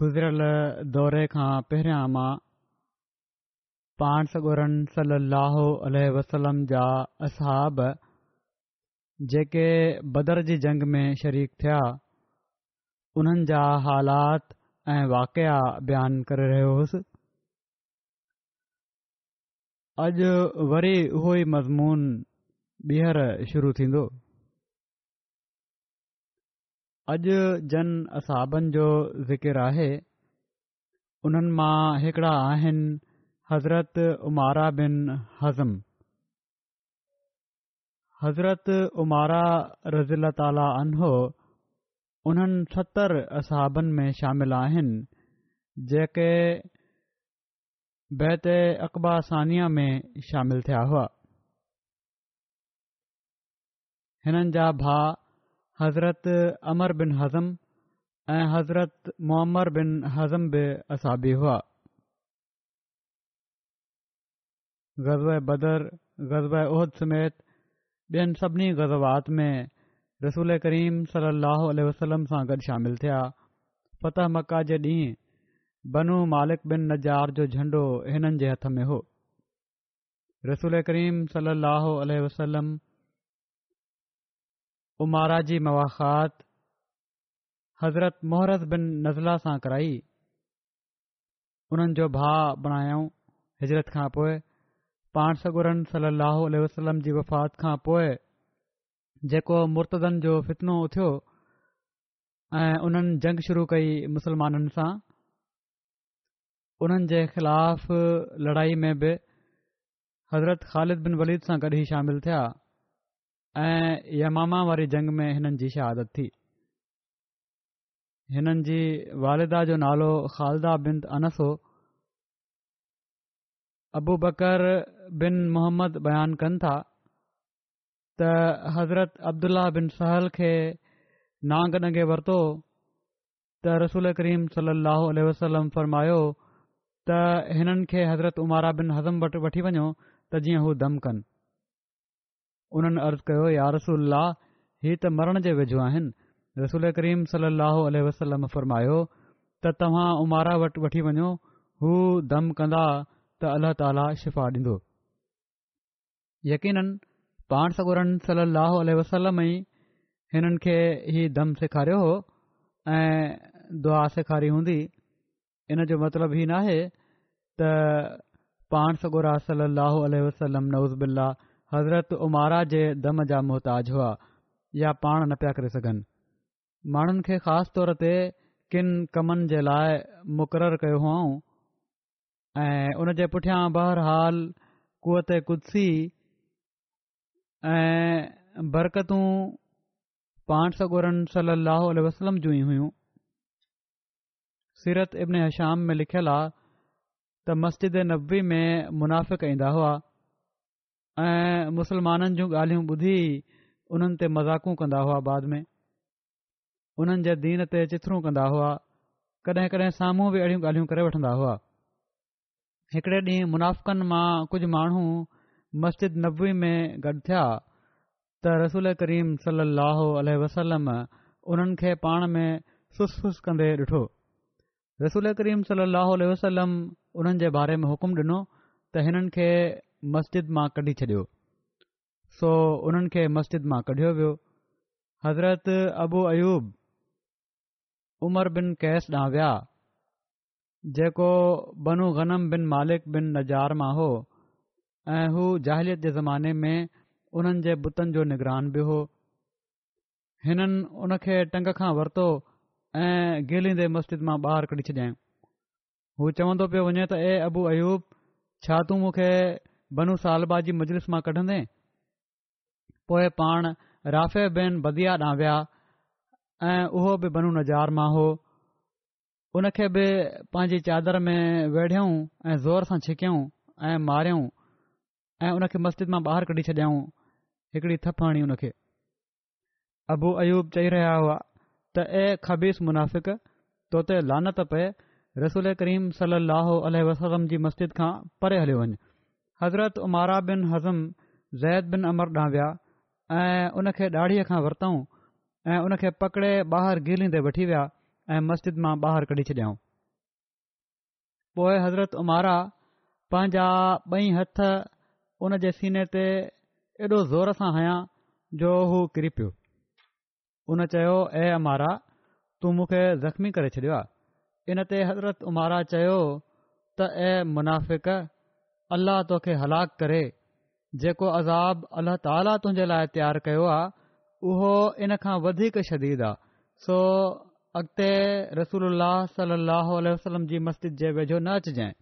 गुज़िरियल दौरे खां पहिरियां मां पाण सगोरन सलाहु वसलम जा असहाब जेके बदर जी जंग में शरीक थिया उन्हनि जा हालात ऐं वाक़िया बयानु करे रहियो हुउसि अॼु वरी उहो ई मज़मून ॿीहर शुरू थींदो अॼु जन असाबनि जो ज़िकिर आहे उन्हनि मां हिकिड़ा आहिनि हज़रत उमारा बिन हज़म हज़रत उमारा रज़ीला ताली अनो उन्हनि सतरि असहाबनि में शामिल आहिनि जेके बैत अक़बासनिया में शामिल थिया हुआ हिननि जा भाउ हज़रत अमर बिन हज़म ऐं हज़रत मुअमर बिन हज़म बि असाबी हुआ ग़ज़ब बदर ग़ज़ब उहद समेत ॿियनि सभिनी ग़ज़वात में रसूल करीम सल लाह वसलम सां गॾु शामिल थिया फ़तह मका जे ॾींहुं बनू मालिक बिन नजार जो झंडो हिननि जे हथ में हो रसूल करीम सल ाहुल वसलम उमारा जी मुवाक़ात हज़रत मोहरत बिन नज़ला सां कराई उन्हनि जो भाउ बणायो हिजरत खां पोइ पाण सगुरन सली वसलम जी वफ़ात खां पोइ जेको मुर्तदनि जो फितनो थियो ऐं उन्हनि जंग शुरू कई मुस्लमाननि सां उन्हनि जे ख़िलाफ़ लड़ाई में बि हज़रत ख़ालिद बिन वलीद सां गॾु ई शामिल थिया ऐं यमामा वारी जंग में हिननि जी शहादत थी हिननि जी वालदा जो नालो ख़ालदा बिन अनस हो अबू बकर बिन मोहम्मद बयानु कनि था त हज़रत अब्दुल्ला बिन सहल खे नंगे वरितो त रसूल करीम सली वसलम फरमायो त हिननि खे हज़रत उमारा बिन हज़म वटि वठी वञो त जीअं हू दम कनि उन्हनि अर्ज़ु कयो या रसूल हीअ त मरण जे वेझो आहिनि रसोल करीम सल अह व फरमायो त तव्हां उमारा वटि वठी वञो हू दम कंदा त अल्ला ताला शिफ़ा ॾींदो यकीन पाण सगुरनि सलाहु वसलम ई हिननि खे हीउ दम सेखारियो हुओ ऐं दुआ सेखारी हूंदी इन जो मतिलबु हीअ न त पाण सॻुरा सलाहु अलसल नओज़ बि हज़रत उमारा जे दम जा मुहताज हुआ या पाण न पिया करे सघनि माण्हुनि खे ख़ासि तौर ते किनि कमनि जे लाइ मुक़ररु कयो हुयऊं ऐं उन जे पुठियां बहरहाल कुत कुदसी ऐं बरकतूं पाण सगुरनि सलाह वसलम जूं हुयूं सीरत इब्न शाम में लिखियलु आहे त मस्जिद नबी में मुनाफ़ि ईंदा हुआ ऐं मुसलमाननि जूं ॻाल्हियूं ॿुधी उन्हनि ते मज़ाकूं कंदा हुआ बाद में उन्हनि जे दीन ते चिथरूं कंदा हुआ कॾहिं कॾहिं साम्हूं बि अहिड़ियूं ॻाल्हियूं करे वठंदा हुआ हिकिड़े ॾींहुं मुनाफ़क़नि मां कुझु माण्हू मस्जिद नबवी में गॾु थिया त रसूल करीम सल लाहु वसलम उन्हनि खे पाण में सुस सुस कंदे ॾिठो रसूल करीम सलाहु अलसलम उन्हनि जे बारे में हुकुम ॾिनो त हिननि खे मस्जिद मां कढी छॾियो सो उन्हनि खे मस्जिद मां कढियो वियो हज़रत अबू अयूब उमर बिन कैस ॾांहुं विया जेको बनू गनम बिन मालिक बिन नज़ार मां हो ऐं हू जाहिलियत जे ज़माने में उन्हनि जे बुतनि जो निगरान बि हो हिननि उनखे टंग खां वरितो ऐं गिलींदे मस्जिद मां ॿाहिरि कढी छॾियांइ हू चवंदो पियो वञे त ए अबू अयूब छा तूं मूंखे बनू सालबा जी मजलिस मां कढंदे पोएं पाण राफ़े बेन बदिया ॾांहुं विया ऐं उहो बि बनू नज़ार मां हो उनखे बि पंहिंजी चादर में वेढ़ियऊं ऐं ज़ोर सां छिकियऊं ऐं मारियऊं ऐं उनखे मस्जिद मां ॿाहिरि कढी छॾियऊं हिकिड़ी थपहणी हुन खे अबू अयूब चई रहिया हुआ त ए ख़बीस मुनाफ़िक तोते लानत पए रसूल करीम सली वसलम जी मस्जिद खां परे हलियो वञु हज़रत उमारा बिन हज़म ज़ैद बिन अमर ॾांहुं विया ऐं उन खे डाढ़ीअ खां वरितऊं ऐं उनखे पकिड़े ॿाहिरि गीली ते वठी विया ऐं मस्जिद मां ॿाहिरि कढी छॾियऊं पोइ हज़रत उमारा पंहिंजा ॿई हथ उन जे सीने ते एॾो ज़ोर सां हया जो हू किरी पियो उन चयो ऐं अमारा तूं मूंखे ज़ख़्मी करे छॾियो आहे इन ते हज़रत उमारा चयो त ऐं मुनाफ़िक अल्लाह तोखे हलाक करे जेको अज़ाब अलाह ताला तुंहिंजे लाइ तयारु कयो आहे उहो इन खां वधीक शदीद आहे सो अॻिते रसूल सलाहु वसलम जी मस्जिद जे वेझो न अचजांइ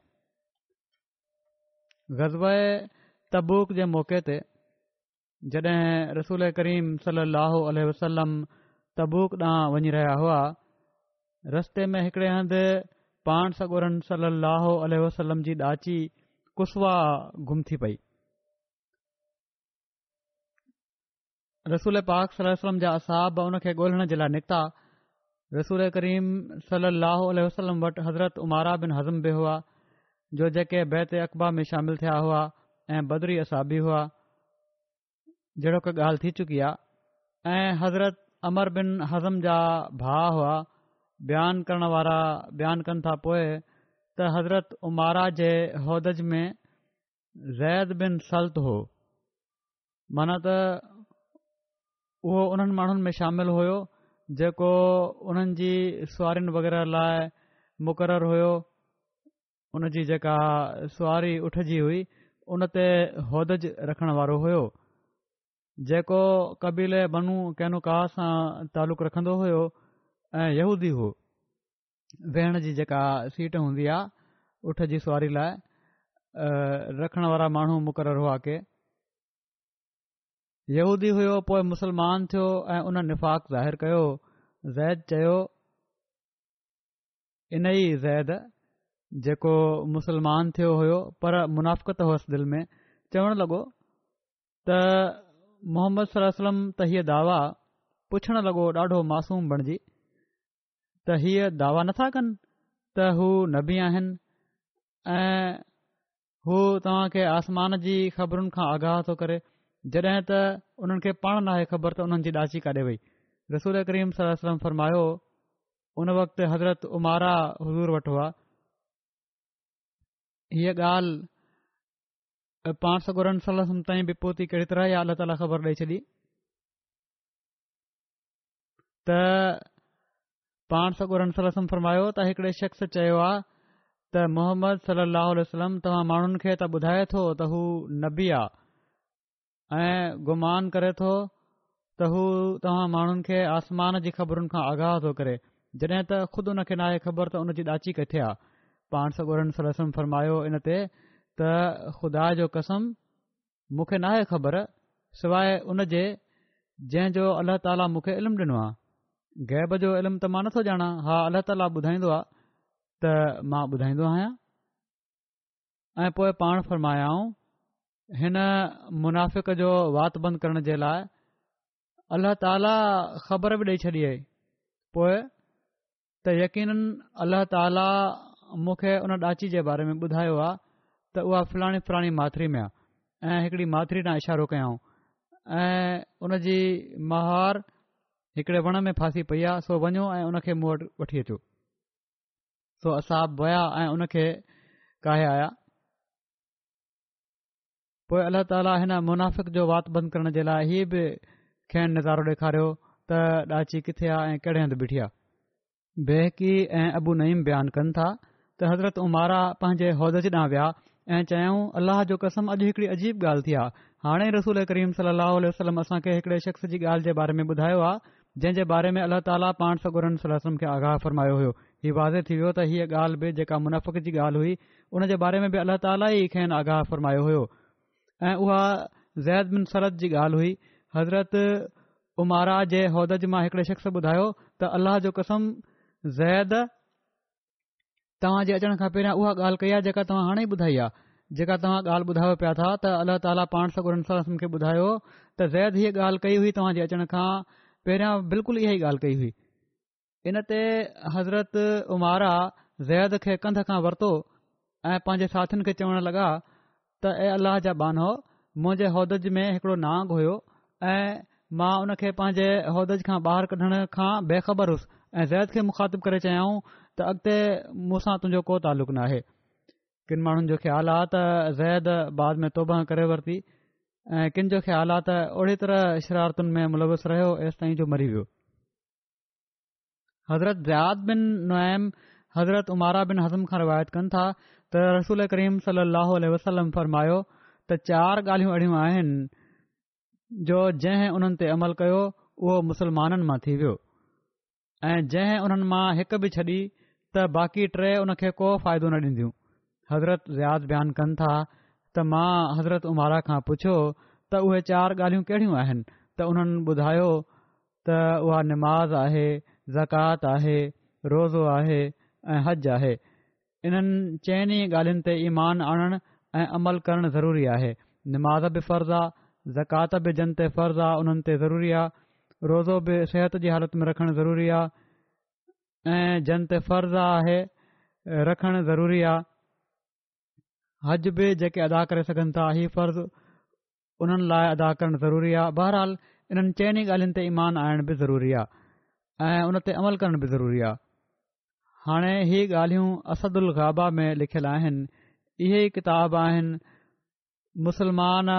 ग़ज़ब तबूक जे मौक़े ते जॾहिं रसूल करीम सलाहु अल वसलम तबूक ॾांहुं वञी रहिया हुआ रस्ते में हिकड़े हंधि पाण सगोरन सल अलोल वसलम जी ॾाची कुसवाह गुम थी पई रसूल पाक सलम जा असाब हुनखे ॻोल्हण जे लाइ निकिता रसूल करीम सल अल वसलम वटि हज़रत उमारा बिन हज़म बि हुआ जो जेके बैत अक़बा में शामिल थिया हुआ ऐं बदरी असहबी हुआ जहिड़ो का ॻाल्हि थी चुकी आहे ऐं हज़रत अमर बिन हज़म जा भा हुआ बयानु करण वारा बयानु कनि था पोइ त हज़रत उमारा जेदज में ज़ैद बिन सल्त हो माना त उहो उन्हनि माण्हुनि में शामिल हुयो जेको उन्हनि जी वग़ैरह लाइ मुक़ररु हुयो उन जी जेका सुवारी उठजी हुई उन ते उहिदज रखण वारो हुयो जेको कबीले बनू कैनुका सां तालुक़ु रखंदो हुयो ऐं वेहण जी जेका सीट हूंदी आहे उठ जी सुवारी लाइ रखण वारा माण्हू मुक़ररु हुआ के यूदी हुयो पोइ मुसलमान थियो ऐं उन निफ़ाक़ाहिरु कयो ज़ैद चयो इन ई ज़ैद जेको मुसलमान थियो हुयो पर मुनाफ़िकत हुअसि दिलि में चवणु लॻो त मोहम्मद सलाह त हीअ दावा पुछणु लॻो ॾाढो मासूम बणिजी त हीअ दावा नथा कनि त हू न बि आहिनि ऐं हू तव्हांखे आसमान जी ख़बरुनि खां आगाह थो करे जॾहिं त हुननि खे पाण न ख़बर त हुननि जी डांची काॾे वई रसूल करीम फरमायो उन वक़्तु हज़रत उमारा हज़ूर वटि आहे हीअ ॻाल्हि पाण सगुर बि पोती कहिड़ी तरह ई अला ताला ख़बर ॾेई छॾी त पाण सां गॾनि सलसम फरमायो त हिकड़े शख़्स चयो आहे त मोहम्मद सलाहु आलम तव्हां माण्हुनि खे त ॿुधाए थो त हू नबी आहे ऐं करे थो त हू तव्हां माण्हुनि खे आसमान जी ख़बरुनि खां आगाह थो करे जॾहिं त ख़ुदि उन खे नाहे ख़बर त उनजी ॾाची किथे आहे पाण सां सलसम फरमायो इन ते त ख़ुदा जो कसम मूंखे ना ख़बर सवाइ उनजे जो अलाह ताला मूंखे इल्मु ॾिनो आहे गैब जो इल्मु त मां नथो ॼाणा हा تعالی ताला ॿुधाईंदो आहे त मां ॿुधाईंदो आहियां ऐं पोइ पाण फ़रमायाऊं हिन मुनाफ़िक जो वात बंदि करण जे लाइ अलाह ताला ख़बर बि ॾेई छॾी आई पोएं त यकीन अलाह ताला मूंखे उन ॾाची जे बारे में ॿुधायो आहे त उहा फलाणी फलाणी माथिरी में आहे ऐं हिकिड़ी माथिरी ॾांहुं इशारो कयाऊं ऐं उन जी महार हिकिड़े वण में फासी पई आहे सो वञो ऐं हुन खे मूं वटि वठी अचो सो असां विया ऐं काहे आया पोइ अलाह ताला हिन मुनाफ़िक जो वात बंदि करण जे लाइ हीउ बि खेण नज़ारो ॾेखारियो त ॾाची किथे आहे ऐं कहिड़े हंधि बीठी आहे बेहकी ऐं अबू नईम बयानु कनि था त हज़रत उमारा पंहिंजे होदे जॾांहुं विया ऐं चयऊं अल्लाह जो कसम अॼु हिकड़ी अजीब ॻाल्हि थी आहे हाणे रसूल करीम सलाह असांखे हिकड़े शख़्स जी ॻाल्हि जे बारे में जंहिं जे बारे में अल्ला ताला पाण सरगुर सलम खे आगाह फरमायो हुयो ही वाज़े थी वियो त हीअ ॻाल्हि बि जेका मुनाफ़िक जी ॻाल्हि हुई हुन जे बारे में बि अल्ला ताली खे आगाह फरमायो हुयो ऐं उहा ज़ैद मिन सरत जी ॻाल्हि हुई हज़रत उमारा जेद मां हिकड़े शख़्स ॿुधायो त अल्लाह जो कसम ज़ैद तव्हां जे अचण खां पहिरियां उहा ॻाल्हि कई आहे जेका तव्हां हाणे ॿुधाई आहे जेका तव्हां ॻाल्हि ॿुधायो पिया था त अलाह ताला पाण सॻु सलसम खे ॿुधायो त ज़ैद हीअ ॻाल्हि कई हुई तव्हांजे अचण खां पहिरियां बिल्कुलु इहा ई ॻाल्हि कई हुई इन ते हज़रत उमारा ज़ैद खे कंध खां वरितो ऐं पंहिंजे साथियुनि खे चवणु लॻा त ऐ अलाह जा बहानो मुंहिंजे उहिदज में हिकिड़ो नांग हुयो ऐं मां उन खे पंहिंजे उहिदज खां ॿाहिरि कढण खां बेखबर हुयुसि ऐं ज़ैद खे मुखातिब करे चयाऊं त अॻिते मूंसां तुंहिंजो को तालुक़ु नाहे किन माण्हुनि जो ख़्यालु आहे त ज़ैद बाद में तौबा करे वरिती ऐं किन जो ख़्यालु आहे त ओड़ी तरह शरारतुनि में मुलवस रहियो जेसि ताईं जो मरी वियो हज़रत ज़ियात बिन नुइम हज़रत उमारा बिन हज़म खां रिवायत कनि था त रसूल करीम सली अलसलम फरमायो त चारि ॻाल्हियूं अहिड़ियूं आहिनि जो जंहिं उन्हनि ते अमल कयो उहो मुस्लमाननि मां थी वियो ऐं जंहिं उन्हनि मां हिक बि छॾी त बाक़ी टे हुन को फ़ाइदो न ॾींदियूं हज़रत ज़ियात बयानु कनि था त मां हज़रत उमारा खां पुछियो त उहे चार ॻाल्हियूं कहिड़ियूं आहिनि त उन्हनि ॿुधायो त उहा निमाज़ आहे ज़कात आहे रोज़ो आहे ऐं हज आहे इन्हनि चइनि ई ॻाल्हियुनि ते ईमानु आणणु अमल करणु ज़रूरी आहे निमाज़ बि फ़र्ज़ आहे ज़कात बि जिन ते फर्ज़ु आहे उन्हनि ते ज़रूरी आहे रोज़ो बि सिहत जी हालति में रखणु ज़रूरी आहे ऐं जिन ते फ़र्ज़ु आहे रखणु ज़रूरी आहे हज बि जेके अदा करे सघनि था इहे फर्ज़ उन्हनि लाइ अदा करणु ज़रूरी आहे बहरहाल इन्हनि चइनि ई ॻाल्हियुनि ते ईमान आणण बि ज़रूरी आहे ऐं उन अमल करण बि ज़रूरी आहे हाणे हीअ ॻाल्हियूं असदु उल गाबा में लिखियलु आहिनि इहे ई किताब आहिनि मुसलमान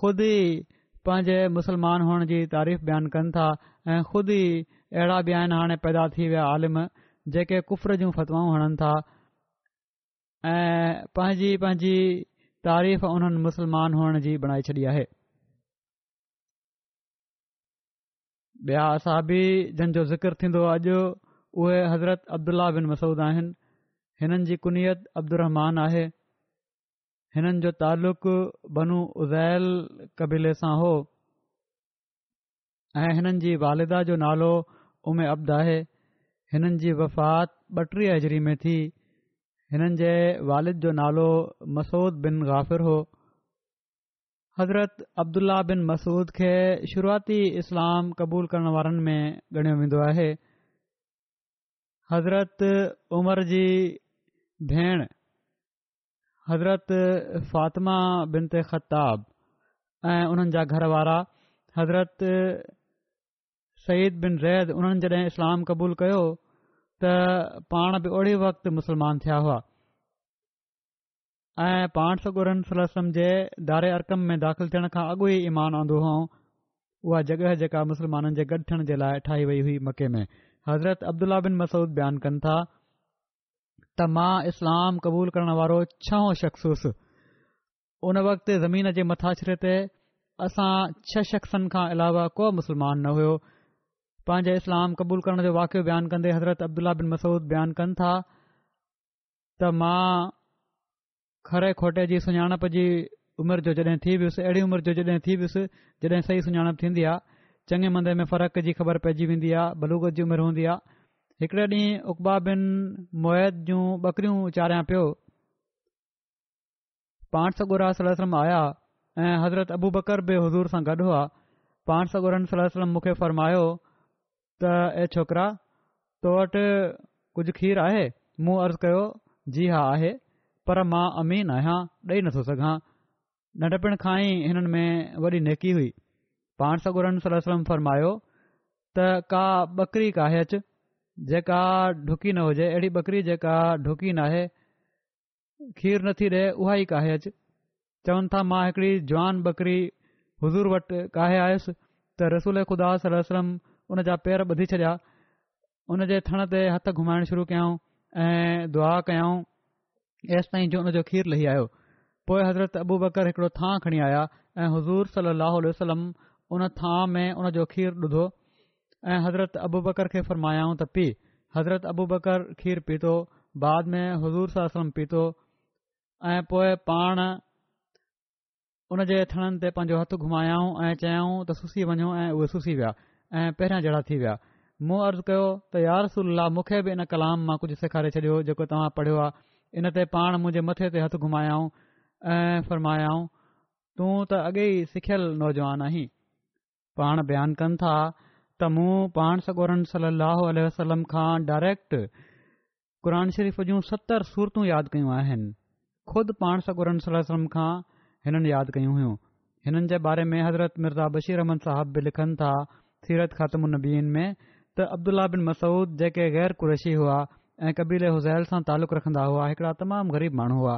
ख़ुद ई पंहिंजे मुसलमान हुअण जी तारीफ़ बयानु कनि था ऐं खुद ई अहिड़ा बि आहिनि हाणे पैदा थी विया आलिम जेके कुफर जूं हणनि था ऐं पंहिंजी पंहिंजी तारीफ़ उन्हनि मुस्लमान हुअण जी बणाए छॾी आहे ॿिया असाबी जंहिंजो ज़िक्र थींदो अॼु उहे हज़रत अब्दुला बिन मसूद आहिनि हिननि जी कुनियत अब्दुहमान आहे हिननि जो तालुक़ु बनू उज़ैल कबीले सां हो ऐं हिननि जी वालिदा जो नालो उमे अब्दा आहे हिननि जी वफ़ात ॿटीह अजरी में थी हिननि जे वालिद जो नालो मसूद बिन गाफ़िर हो हज़रत अब्दुल्ला बिन मसूद खे शुरुआती इस्लाम क़बूल करण वारनि में ॻणियो वेंदो आहे हज़रत उमर जी भेण हज़रत फ़ातिमा बिन ते ख़ताब ऐं उन्हनि जा घर वारा हज़रत सईद बिन रैद उन्हनि जॾहिं इस्लाम क़बूल कयो त पाण बि ओड़े वक़्ति मुसलमान थिया हुआ ऐं पाण सगुरम जे दारे अर्कम में दाख़िलु थियण खां अॻु ईमान आंदो हुओ उहा जॻह जेका मुसलमाननि जे गॾु थियण जे लाइ ठाही वई हुई मके में हज़रत अब्दुला बिन मसूद बयानु कनि था त मां इस्लाम क़बूल करण वारो छहों शख़्सुस उन वक़्ति ज़मीन जे मथाछिरे ते असां छह शख़्सनि खां अलावा को मुस्लमान न हुयो पंहिंजे इस्लाम क़बूल करण जो वाक़िओ बयानु कंदे हज़रत अब्दुल्ला बिन मसूद बयानु कनि था त मां खरे खोटे जी सुञाणप जी उमिरि जो जॾहिं थी वियुसि अहिड़ी उमिरि जो जॾहिं थी वियुसि जॾहिं सही सुञाणप थींदी आहे चङे मंदे में फ़र्क़ु जी ख़बर पइजी वेंदी आहे भलूगत जी उमिरि हूंदी आहे हिकड़े ॾींहुं उबा बिन मौइद जूं ॿकरियूं वीचारियां पियो पाण सॻु सलम आया ऐं हज़रत अबू बकर बि हज़ूर सां गॾु हुआ पाण सॻु सलम मूंखे फर्मायो त ए छ छोकरा तो वटि कुझु खीरु आहे मूं अर्ज़ु कयो जी हा आहे पर मां अमीन आहियां ॾेई नथो सघां नंढपण खां ई हिननि में वॾी नेकी हुई पाण सगुरनि सलो सलम फ़रमायो त का ॿकरी काहे अचु जेका ढुकी न हुजे अहिड़ी बकरी जेका ढुकी नाहे खीर नथी ॾे उहा ई काहे अचु चवनि था मां हिकिड़ी जवान बकरी हज़ूर वटि काहे आयसि त रसूल ख़ुदाम हुन जा पेर ॿधी छॾिया हुन जे थण ते हथु घुमाइण शुरू कयाऊं ऐं दुआ कयऊं एसि ताईं जो हुन जो खीरु लही आयो पोइ हज़रत अबू बकर हिकड़ो थां खणी आया ऐं हज़ूर सली अलसलम उन थां में हुन जो खीरु ॾुधो ऐं हज़रत अबू बकर खे फ़र्मायाऊं त पीउ हज़रत अबू बकर खीरु पीतो बाद में हज़ूर सलम पीतो ऐं पोइ पाण उन जे थणनि ते पंहिंजो हथ घुमायऊं ऐं चयाऊं त सुसी वञो ऐं उहे सुसी विया ऐं पहिरियां जहिड़ा थी विया मूं अर्ज़ु कयो त यारसल मूंखे बि इन कलाम मां कुझु सेखारे छॾियो जेको तव्हां पढ़ियो आहे इन ते पाण मुंहिंजे मथे ते हथ घुमायाऊं ऐं फ़र्मायाऊं तूं त अॻे ई सिखियल नौजवान आहीं पाण बयानु कनि था त मूं पाण सगोरन सलाहु वसलम खां डायरेक्ट क़ुर शरीफ़ जूं सतरि सूरतूं यादि कयूं आहिनि ख़ुदि पाण सगोरन सलम खां हिननि यादि कयूं हुयूं हिननि जे बारे में हज़रत मिर्ज़ा बशीर रहमन साहब बि लिखनि था सीरत ख़ात्म नबीन में त अब्दुला बिन मसूद जेके गैर क़रैशी हुआ ऐं क़बीले हुसैल सां तालुक़ रखंदा हुआ हिकड़ा तमामु ग़रीब माण्हू हुआ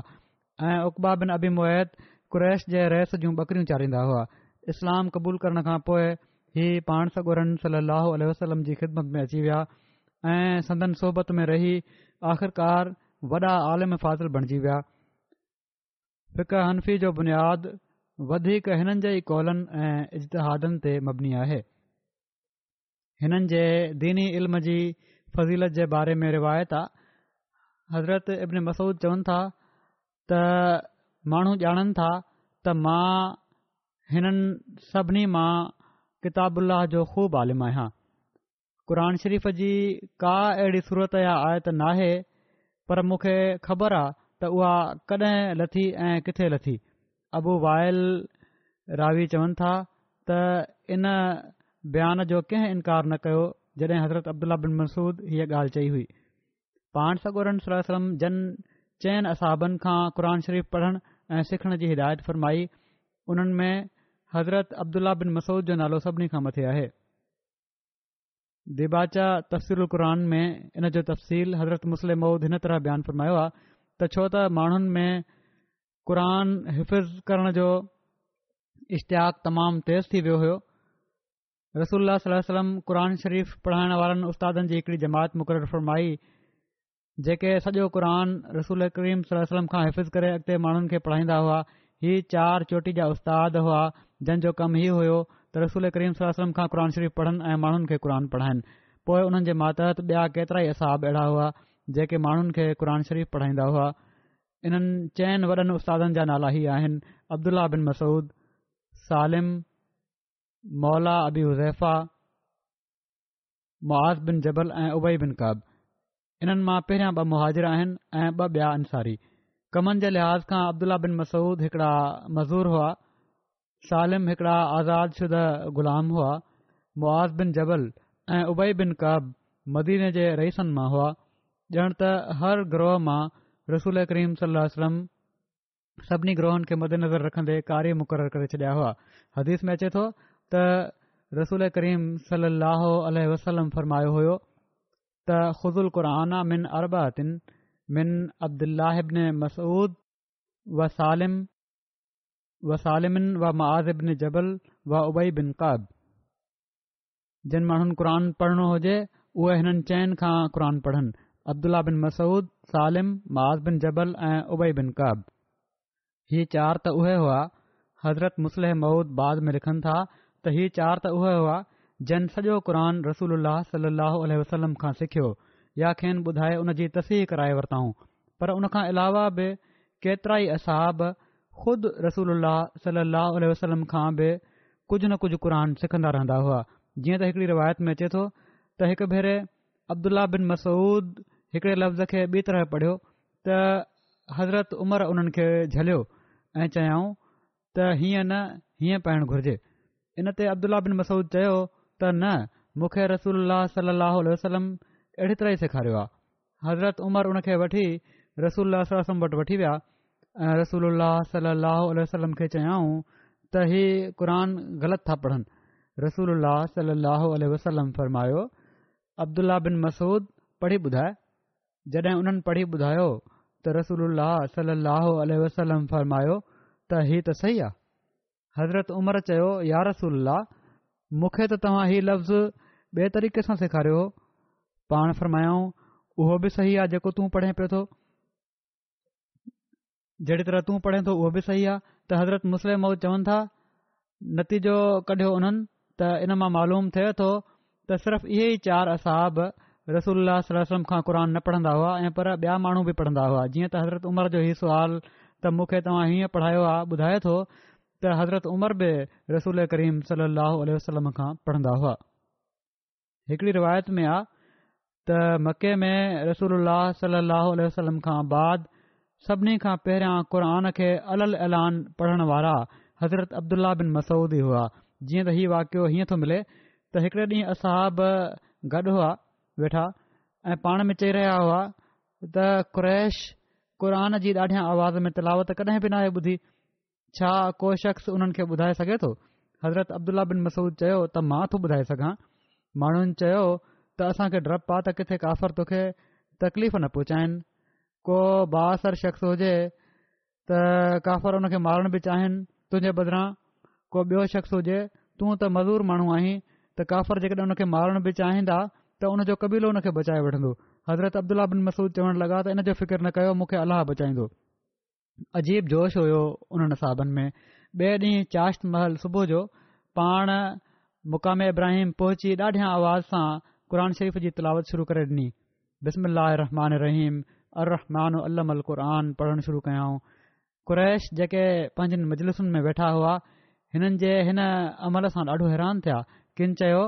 ऐं उक़बा बिन अबी मुत क़ैश जे रहस जूं बकरियूं चाढ़ींदा हुआ इस्लाम क़बूल करण खां पोइ हीउ पाण सॻोरन सलाहु वसलम जी ख़िदमत में अची विया ऐं संदन सोबत में रही आख़िरकार वॾा आलिम फाज़िल बणजी विया हिकु हनफी जो बुनियादु वधीक हिननि जे ई कौलनि ऐं इज्तिहादनि ते मबनी आहे हिननि जे दीनी इल्म जी फज़ीलत जे बारे में रिवायत आहे हज़रत अब्न मसूद चवनि था त माण्हू ॼाणनि था त मां हिननि सभिनी मां किताबुल्लाह जो ख़ूब आलिमु आहियां क़रान शरीफ़ जी का अहिड़ी सूरत या आयत नाहे पर मूंखे ख़बर आहे त उहा कॾहिं लथी ऐं किथे लथी अबू वायल रावी चवनि था त इन बयान जो कंहिं इनकार न कयो जॾहिं हज़रत अब्दुल्ल्ल्ल्ल्ला बिन मसूद हीअ ॻाल्हि चई हुई पाण सगोरन सलम जन चइनि असहाबनि खां क़ुर शरीफ़ पढण ऐं सिखण जी हिदायत फ़र्माई उन्हनि में हज़रत अब्दुल्ल्ल्ल्ल्ला बिन मसूद जो नालो सभिनी खां मथे आहे दिबाचा तफ़सीरुक़रान में इन जो तफ़सील हज़रत मुस्लिम मऊद हिन तरह बयानु फ़र्मायो आहे त छो त माण्हुनि में क़ुर हिफ़िज़ करण जो इश्तिहाक़ु तमामु तेज़ थी वियो हो रसूल सलम क़रान शरीफ़ पढ़ाइण वारनि قرآن जी हिकड़ी जमात मुक़ररु फरमाई जेके सॼो क़रान रसूल करीम सलाह खां हिफ़िज़ करे अॻिते माण्हुनि खे पढ़ाईंदा हुआ हीउ चार चोटी जा उस्तादु हुआ जंहिंजो कमु हीउ हुयो त रसूल करीम सलोलम खां क़ुर शरीफ़ पढ़नि ऐं माण्हुनि खे क़रान पढ़ाइनि पोइ उन्हनि मातहत ॿिया केतिरा ई असहब अहिड़ा हुआ जेके माण्हुनि खे क़ुर शरीफ़ पढ़ाईंदा हुआ इन्हनि चइनि वॾनि उस्तादनि जा नाला ई आहिनि बिन मसूद सालिम मौला अबी हुज़ैफा मुआज़ बिन जबल ऐं उबई बिन काब इन्हनि मां पहिरियां ॿ मुहाजिर आहिनि ऐं ॿिया अंसारी कमनि जे लिहाज़ खां अब्दुल्ला बिन मसूद हिकड़ा मज़ूर हुआ सालिम हिकिड़ा आज़ाद शुदा ग़ुलाम हुआ मुआज़ बिन जबल ऐं उबई बिन काब मदीने जे रईसनि मां हुआ ॼण त हर ग्रोह मां रसूल करीम सभिनी ग्रोहनि खे मददनज़र रखंदे कार्य मुक़ररु करे छॾिया हुआ हदीस में अचे थो त रसूल करीम सल वसलम फ़रमायो हुयो त ख़ुज़ुल क़ुर मिन अरबा अब्दुलाहन मसूद विमिन वआज़बन जबल व उबई बिन काब जिन माण्हुनि क़ुर पढ़णो हुजे उहे हिननि चइनि खां क़ुर पढ़नि अब्दुलाह बिन मसूद सालिम माज़ बिन जबल ऐं उबई बिन काब हीअ चारि त उहे हुआ हज़रत मुसलह माउद बाद में लिखनि था त हीउ चार त उहे हुआ जन सॼो क़रान रसूल सलाह उल वसलम खां सिखियो या खेनि ॿुधाए उन जी तस्ही कराए वरिताऊं पर उन खां अलावा बि केतिरा ई असाब ख़ुदि रसूल सलाहु उल्ह वसलम खां बि कुझु न कुझु क़रान सिखन्दा रहंदा हुआ जीअं त हिकड़ी रिवायत में अचे थो त हिकु भेरे अब्दुला बिन मसूद हिकड़े लफ़्ज़ खे ॿी तरफ़ पढ़ियो त हज़रत उमर उन्हनि खे झलियो ऐं चयाऊं त हीअं न हीअं पाइणु घुरिजे इन ते अब्दुल्ला बिन मसूद चयो त न मूंखे रसूल सलाहु वसलम अहिड़ी तरह ई सेखारियो आहे हज़रत उमर उन खे वठी रसूल वसलम वटि वठी विया ऐं रसूल सलाहु वसलम खे चयाऊं त ही क़ुर ग़लति था पढ़नि रसूल सलाहु वसलम फरमायो अब्दुल्ला बिन मसूद पढ़ी ॿुधाए जॾहिं उन्हनि पढ़ी ॿुधायो त रसूल सलाहु वसलम फरमायो त ही त सही आहे हज़रत عمر चयो यार रसूल मूंखे त तव्हां हीउ लफ़्ज़ बे तरीक़े सां सेखारियो हो पाण फरमायाऊं उहो बि सही आहे जेको तूं पढ़े पियो थो जहिड़ी तरह तूं पढ़े थो उहो बि सही आहे त हज़रत मुस्लिम अऊं चवनि था नतीजो कढियो उन्हनि त इन मां मालूम थिए थो त सिर्फ़ इहे ई चारि असाब रसूलम खां क़ुर न पढ़ंदा हुआ ऐं पर ॿिया माण्हू बि पढ़ंदा हुआ जीअं त हज़रत उमर जो हीउ सवाल त मूंखे तव्हां हीअं पढ़ायो आहे ॿुधाए थो त हज़रत उमर बि रसूल करीम सलाहु वसलम खां पढ़ंदा हुआ हिकिड़ी रिवायत में आहे त मके में रसोल सल अल वसलम खां बाद सभिनी खां पहिरियां क़रान खे अल ऐलान पढ़ण वारा हज़रत अब्दुला बिन मसूदी हुआ जीअं त हीउ वाकियो हीअं थो मिले त ॾींहुं गॾु हुआ वेठा ऐं पाण में चई रहिया हुआ त क़ुर जी ॾाढियां आवाज़ में कॾहिं बि ॿुधी छा को शख़्स उन्हनि खे ॿुधाए सघे थो हज़रत अब्दुल्ल्ल्ल्ल्ला बिन मसूद चयो त मां थो ॿुधाए सघां माण्हुनि चयो त असांखे डपु आहे त किथे काफ़र तोखे तकलीफ़ न पहुचाइन को बासर शख़्स हुजे त काफ़र हुन खे मारण बि चाहिनि तुंहिंजे बदिरां को ॿियो शख़्स हुजे तूं त मज़ूर माण्हू आहीं त काफ़र जेकॾहिं हुन खे मारण बि चाहींदा त हुन जो कबीलो हुन खे बचाए वठंदो हज़रत अब्दुला बिन मसूद चवणु लॻा त इन जो फ़िक्र न कयो मूंखे अलाह बचाईंदो अजीब जोश हुयो उन्हनि साहाबनि में ॿिए ॾींहुं चाश्त महल सुबुह जो पाण मुकामि इब्राहिम पहुची ॾाढियां आवाज़ सां क़ुर शरीफ़ जी तिलावत शुरू करे ॾिनी बस्म रहमान रहीम अलर रहमान अल पढ़णु शुरू कयाऊं कुरैश जेके पंहिंजनि मजलिसुनि में वेठा हुआ हिननि जे हिन अमल सां ॾाढो हैरान थिया किन चयो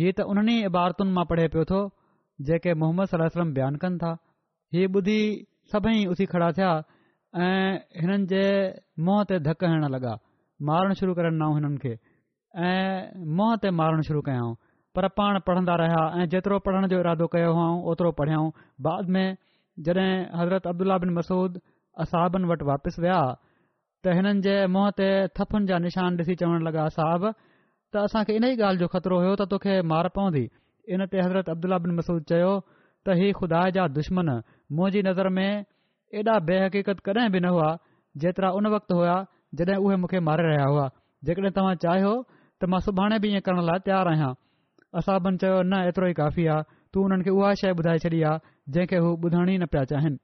हीउ त उन्हनि इबारतुनि मां पढ़े पियो थो जेके मोहम्मद सलाहु बयानु कनि था हीअ ॿुधी सभई उसी खड़ा थिया ऐं हिननि जे मुंह ते धक हणणु लॻा मारणु शुरू कर न हिननि खे ऐं मुंहं ते मारणु शुरू कयाऊं पर पाण पढ़ंदा रहिया ऐं जेतिरो पढ़ण जो इरादो कयो हुअऊं ओतिरो पढ़ियाऊं बाद में जॾहिं हज़रत अब्दुल्ला बिन मसूद असाबनि वटि वापसि विया त हिननि जे मुंहं ते थफुनि जा निशान ॾिसी चवणु लॻा असाब त असांखे इन ई ॻाल्हि जो ख़तरो हुयो त तोखे मार पवंदी इन ते हज़रत अब्दुला बिन मसूद चयो त हीउ ख़ुदा जा दुश्मन मुंहिंजी नज़र में ऐॾा बेहक़ीक़त कॾहिं बि न हुआ जेतिरा उन वक़्तु हुआ जॾहिं उहे मूंखे मारे रहिया हुआ जेकॾहिं तव्हां चाहियो त मां सुभाणे बि इएं करण लाइ तयारु आहियां असां बिन चयो न एतिरो ई काफ़ी आहे तू हुननि खे उहा शइ ॿुधाए छॾी आहे जंहिंखे हू ॿुधण ई न पिया चाहिनि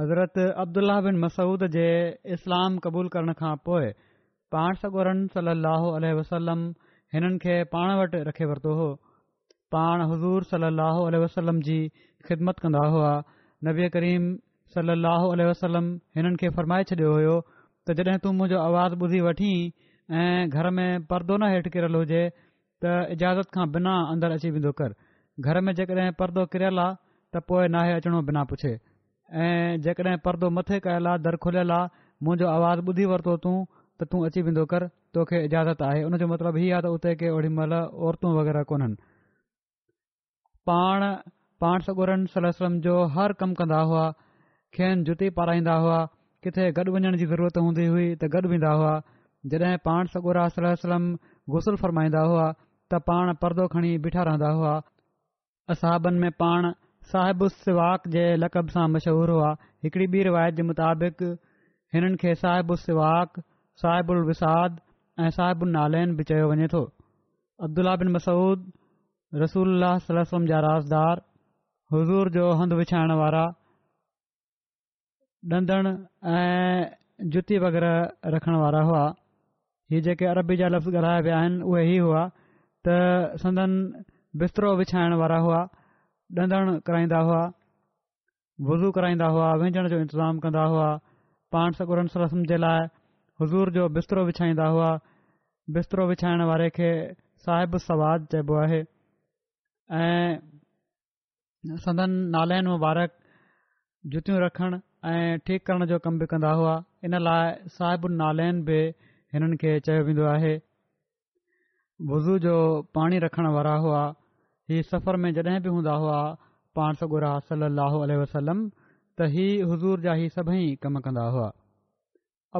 हज़रत अब्दुलाह बिन मसूद जे इस्लाम क़बूल करण खां पोइ पाण सगोरन सलाहु वसलम हिननि खे पाण वटि रखे वरितो हो पाण हज़ूर सलाहु वसलम जी ख़िदमत कंदा हुआ नबीअ करीम सलाहु आल वसलम हिननि खे फरमाए छॾियो हुयो त जॾहिं तूं मुंहिंजो आवाज़ु ॿुधी वठी ऐं घर में परदो न हेठि किरियलु हुजे त इजाज़त खां बिना अंदरि अची वेंदो कर घर में जेकॾहिं परदो किरियलु आहे त पोइ नाहे अचिणो बिना पुछे ऐं जेकॾहिं परदो मथे कयल आहे दर खुलियल आहे मुंहिंजो आवाज़ु ॿुधी वरितो तूं त तूं अची वेंदो कर तोखे इजाज़त आहे उन जो मतिलबु हीअ आहे त उते के ओॾीमहिल औरतूं वग़ैरह कोन्हनि पाण पाण सॻोरन सल सलम जो हर कमु कंदा हुआ खेनि जुती पाराईंदा हुआ किथे गॾु वञण जी ज़रूरत हूंदी हुई त गॾु वेंदा हुआ जॾहिं पाण सॻोरा सलम गुसुल फ़रमाईंदा हुआ त पाण परदो खणी बीठा रहंदा हुआ असहाबनि में पाण साहिबु सवाक जे लक़ब सां मशहूरु हुआ हिकड़ी ॿी रिवायत जे मुताबिक़ हिननि खे साहिबु सवाक साहिबु उलरिसाद ऐं साहिबु नालाइन बि चयो वञे थो अब्दुला बिन मसूद रसूल सलम जा राज़दारु जो हंधु विछाइण वारा ॾंदणु ऐं जुती वग़ैरह रखण वारा हुआ ही जेके अरबी जा लफ़्ज़ ॻाल्हाया विया आहिनि उहे ई हुआ त संदनि बिरो विछाइण वारा हुआ ॾंदणु कराईंदा हुआ वुज़ू कराईंदा हुआ विञण जो इंतज़ामु कंदा हुआ पाण सॻु सल जे लाइज़ूर जो बिरो विछाईंदा हुआ बिरो विछाइण वारे खे साहिबु सवादु चइबो आहे ऐं संदन नालैन मुबारक जुतियूं रखण ऐं ठीक करण जो कम बि कंदा हुआ इन लाइ साहिबुनि नालाइन बि हिननि खे चयो वेंदो आहे वुज़ू जो पाणी रखण वारा हुआ हीउ सफ़र में जॾहिं बि हूंदा हुआ पाण सगुरा सल अल वसलम त ही हज़ूर जा ई सभई कम कंदा हुआ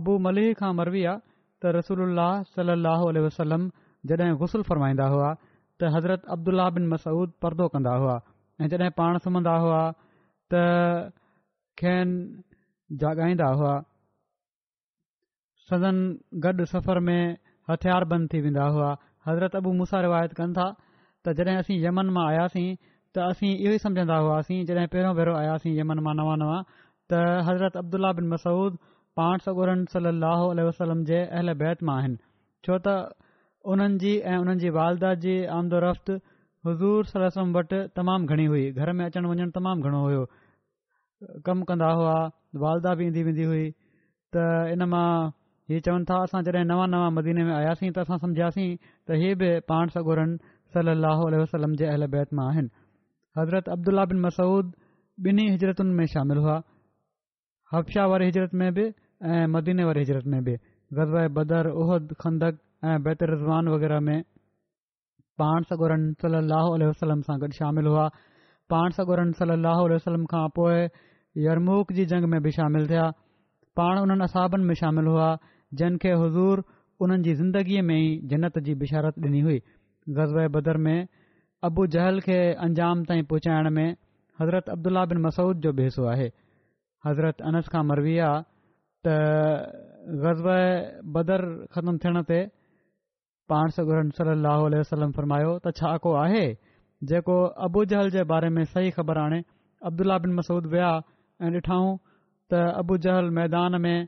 अबू मलीह खां मरवी आहे त रसूल अल्लह सल अलाहु वसलम जॾहिं गुसल फरमाईंदा हुआ त हज़रत अब्दुल्ला बिन मसूद परदो कंदा हुआ ऐं जॾहिं पाण सुम्हंदा हुआ त खेनि जाॻाईंदा हुआ सदन गॾु सफ़र में हथियार बंदि थी वेंदा हुआ हज़रत अबू मूसा रिवायत कनि था त जॾहिं असीं यमन मां आयासीं त असीं इहो ई सम्झंदा हुआसीं जॾहिं पहिरियों भहिरियों आयासीं यमन मां नवां नवां त हज़रत अब्दुला बिन मसूद पाण सगुरन सली वसलम जे अहल बैत मां आहिनि छो त उन्हनि जी ऐं उन्हनि जी वालदा जी आमदोरफ़्ति हज़ूर सरसम वटि तमामु घणी हुई घर में अचणु वञणु तमामु घणो हुयो कमु कंदा हुआ वालदा बि ईंदी वेंदी हुई त इन मां हीअ चवनि था असां जॾहिं नवां नवां मदीने में आयासीं त असां सम्झियासीं त इहे बि पाण सां गुरनि सली अलसलम जे अहल बैत मां आहिनि हज़रत अब्दुला बिन मसूद ॿिन्ही हिजरतुनि में शामिल हुआ हफशा वारी हिजरत में बि ऐं मदीने वारे हिजरत में बि ग़ज़ बदर उहद खंदक ऐं बैत रज़वान वग़ैरह में पाण सागरनि सल लह उल वसलम सां गॾु शामिलु हुआ पाण सागुरनि सलाह वसलम खां पोइ यरमूख जी जंग में बि शामिल थिया पाण उन्हनि असाबनि में शामिल हुआ जिन खे हज़ूर उन्हनि जी ज़िंदगीअ में ई जनत जी बिशारत ॾिनी हुई ग़ज़ब बदर में अबू जहल खे अंजाम ताईं पहुचाइण में हज़रत अब्दुला बिन मसूद जो बि आहे हज़रत अनस खां मरवीया त ग़ज़ब बदर ख़तमु थियण ते पाण सगुरनि صلی اللہ फरमायो त छा को आहे जेको अबू जहल जे बारे में सही ख़बर आणे अब्दुला बिन मसूद विया ऐं ॾिठऊं त अबू जहल मैदान में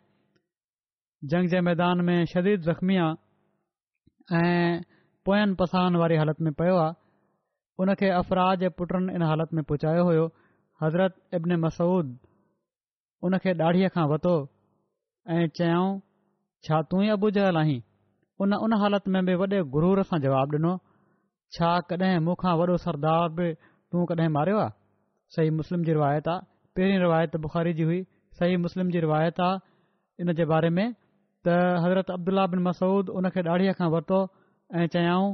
जंग जे मैदान में शदीद ज़ख़्मी आहे ऐं पोयंनि पसानि वारी हालति में पयो आहे उन खे अफ़रा जे पुटनि इन हालति में पहुचायो हुयो हज़रत इब्न मसूद उन खे डाढ़ीअ खां वरितो ऐं चयाऊं छा ई अबू जहल आहीं उन उन हालत में बि वॾे गुरूर सां जवाबु ॾिनो छा कॾहिं मूंखां वॾो सरदार बि तूं कॾहिं मारियो आहे सही मुस्लिम जी रिवायत आहे पहिरीं रिवायत बुख़ारी जी हुई सही मुस्लिम जी रिवायत आहे इन जे बारे में त हज़रत अब्दुल्ला बिन मसूद उन खे ॾाढीअ खां वरितो ऐं चयाऊं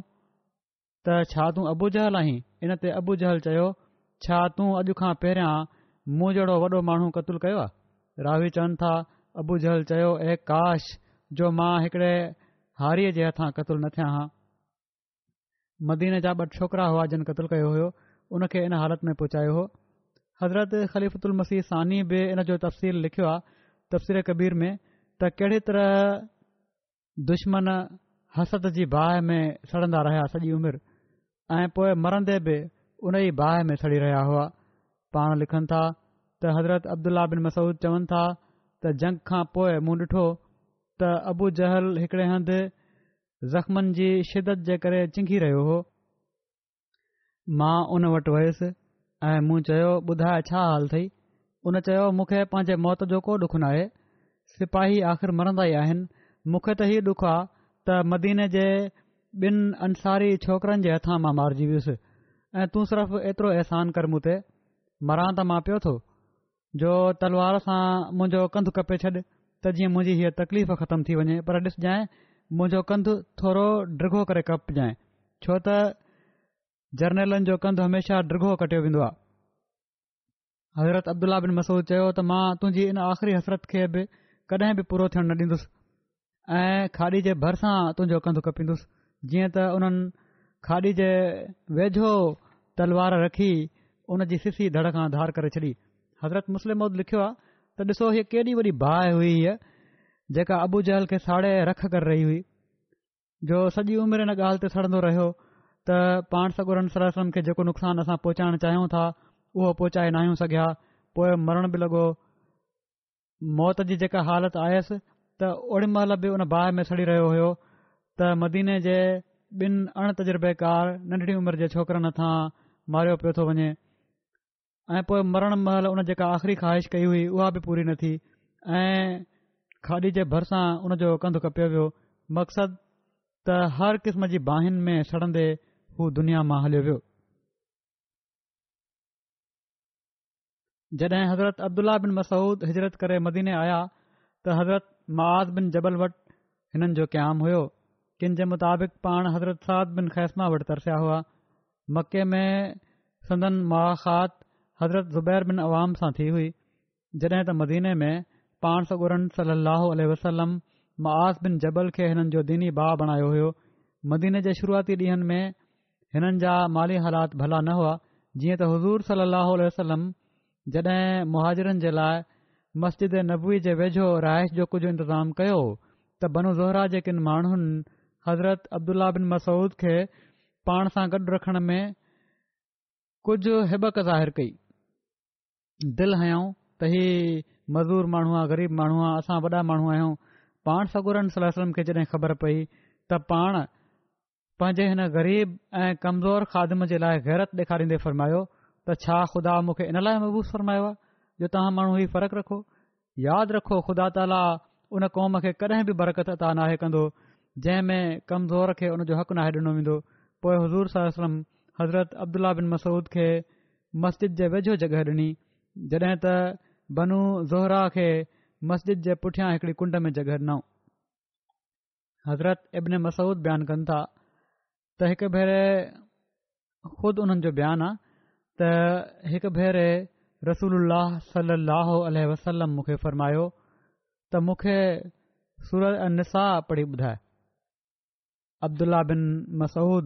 त छा तूं अबू जहल आहीं इन ते अबू जहल चयो छा तूं अॼु खां पहिरियां मूं जहिड़ो वॾो माण्हू क़तलु कयो आहे रावी चवनि था अबू जहल चयो ऐ काश जो मां हिकिड़े हारीअ जे हथां क़तलु न थियां हा मदीन जा ॿ छोकिरा हुआ जिन क़तलु कयो हुयो उन खे इन हालति में पहुचायो हुओ हज़रत ख़लीफ़ुदुल मसीह सानी बि इन जो तफ़सील लिखियो आहे तफ़सीर कबीर में त कहिड़े तरह दुश्मन हसद जी बाहि में सड़ंदा रहिया सॼी उमिरि ऐं पोइ मरंदे बि उन जी बाहि में सड़ी रहिया हुआ पाण लिखनि था त हज़रत अब्दुल्ल्ला बिन मसूद चवनि था त जंग खां पोइ मूं ॾिठो त अबू जहल हिकिड़े हंधि ज़ख़्मनि जी शिदत जे करे चिंगी रहियो हो मां उन वटि वयुसि ऐं मूं चयो ॿुधाए छा हाल अथई उन चयो मूंखे पंहिंजे मौत जो को डुखु नाहे सिपाही आख़िरि मरंदा ई आहिनि मूंखे त हीउ ॾुखु आहे त मदीने जे ॿिनि अंसारी छोकरनि जे हथां मां मारिजी वियुसि ऐं तूं सिर्फ़ु एतिरो अहसान कर मूं ते मरां त मां पियो थो जो तलवार सां मुंहिंजो कंधु कपे त जीअं मुंहिंजी हीअ तकलीफ़ ख़तमु थी वञे पर ॾिसजांइ मुंहिंजो कंधु थोरो डिघो करे कपजांइ छो त जर्नैलनि जो कंधु हमेशह डिघो कटियो वेंदो आहे हज़रत अब्दुला बिन मसूद चयो त मां तुंहिंजी इन आख़िरी हसरत खे बि कॾहिं बि पूरो थियण न ॾींदुसि ऐं खाॾी जे भरिसां तुंहिंजो कंधु कपींदुसि जीअं त उन्हनि खाॾी जे वेझो तलवार रखी उन जी सिसी धड़ खां धार करे छॾी हज़रत मुस्लिम लिखियो आहे त ॾिसो हीअ केॾी वॾी बाहि हुई हीअ जेका अबू जहल खे साड़े रख करे रही हुई जो सॼी उमिरि हिन ॻाल्हि ते सड़ंदो रहियो त पाण सगुरनि सरासनि खे जेको नुक़सान असां पहुचाइण चाहियूं था उहो पहुचाए न आहियूं सघियां पोइ मरण बि लॻो मौत जी जेका हालति आयसि त ओड़ी महिल बि उन बाहि में सड़ी रहियो हुयो त मदीने जे ॿिनि अण तजुर्बेकार नंढड़ी उमिरि जे छोकरनि था मारियो पियो थो वञे ऐं पोइ मरण महिल उन जेका आख़िरी ख़्वाहिश कई हुई उहा बि पूरी न थी ऐं खाॾी जे भरिसां उनजो कंधु कपियो वियो मक़सदु त हर क़िस्म जी बाहिनि में सड़ंदे हू दुनिया मां हलियो वियो जॾहिं हज़रत अब्दुल्ला बिन मसूद हिजरत करे मदीने आया त हज़रत महाआ बिन जबल वटि हिननि जो क़याम हुयो किन जे मुताबिक़ पाण हज़रत साद बिन खैश्मा वटि तरसिया हुआ मके में संदन महाख़ात हज़रत ज़ुबैर बिन आवाम सां थी हुई जॾहिं त मदीने में पाण सॻुरन सलाह वसलम मां आस बिन जबल खे हिननि जो दीनी बाउ बणायो हुयो मदीने जे शुरुआती ॾींहनि में हिननि जा माली हालात भला न हुआ जीअं त हज़ूर सलाह वसलम जॾहिं मुहाजिरनि जे लाइ मस्जिद नबवी जे वेझो रहाइश जो कुझु इंतिज़ामु कयो त बनू ज़हरा जेकिनि माण्हुनि हज़रत अब्दुला बिन मसूद खे पाण सां गॾु रखण में कुझु हिबक ज़ाहिरु कई दिल हयाऊं त हीउ मज़ूर माण्हू आ ग़रीब माण्हू आ असां वॾा माण्हू आहियूं पाण सगुरन सलाह खे जॾहिं ख़बर पई त पाण पंहिंजे हिन ग़रीब ऐं कमज़ोर खादम जे लाइ गैरत ॾेखारींदे फ़र्मायो त छा ख़ुदा मूंखे इन लाइ महबूस फरमायो आहे जो तव्हां माण्हू ई फ़र्क़ु रखो यादि रखो ख़ुदा ताला उन क़ौम खे कॾहिं बि बरक़त अता नाहे कंदो जंहिं में कमज़ोर खे उनजो हक़ नाहे ॾिनो वेंदो पोइ हज़ूर सलम हज़रत अब्दुल्ला बिन मसूद खे मस्जिद जे वेझो जॻहि ॾिनी जॾहिं त बनू ज़ोहरा खे मस्जिद जे पुठियां हिकिड़ी कुंड में जगर न हज़रत इब्न मसूद बयानु कनि था त हिकु भेरे ख़ुदि उन्हनि जो बयानु आहे त हिकु भेरे रसूल सलाहु अलह वसलम मूंखे फ़रमायो त मूंखे सूरत निसाह पढ़ी ॿुधाए अब्दुल्ल्ला बिन मसूद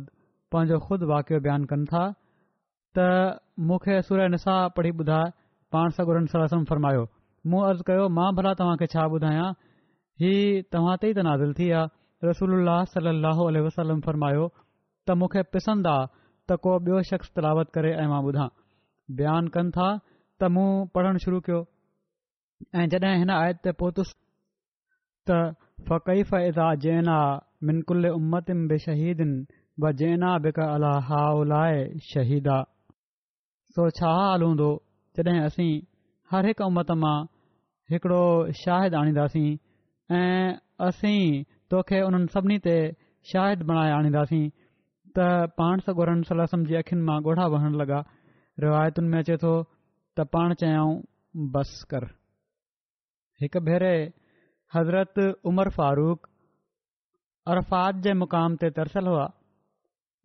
पंहिंजो ख़ुदि वाक़ियो बयानु कनि था त मूंखे सूर निसाह पढ़ी ॿुधाए पाण सगुरनि फरमायो मूं अर्ज़ु कयो मां भला तव्हांखे छा ॿुधायां ही तव्हां ते नादिल थी आहे रसोल सलाहु फरमायो त मूंखे पिसंदा त को ॿियो शख़्स तलावत करे ऐं मां ॿुधा बयानु कनि था त मूं पढ़णु शुरू कयो ऐं जॾहिं हिन आयत ते पोतुसि त फ़क़ीफ़ु उम्मीदना सो छा हाल हूंदो जॾहिं असीं हर हिकु उमत मां हिकिड़ो शाहिद आणींदासीं ऐं असीं तोखे उन्हनि सभिनी ते शाहिद बणाए आणींदासीं त पाण सगोरनि सला जी अखियुनि मां ॻोढ़ा वहणु लॻा रिवायतुनि में अचे थो त पाण चयाऊं बस कर हिकु भेरे हज़रत उमर फारूक अरफ़ात जे मुक़ाम ते तरसियलु हुआ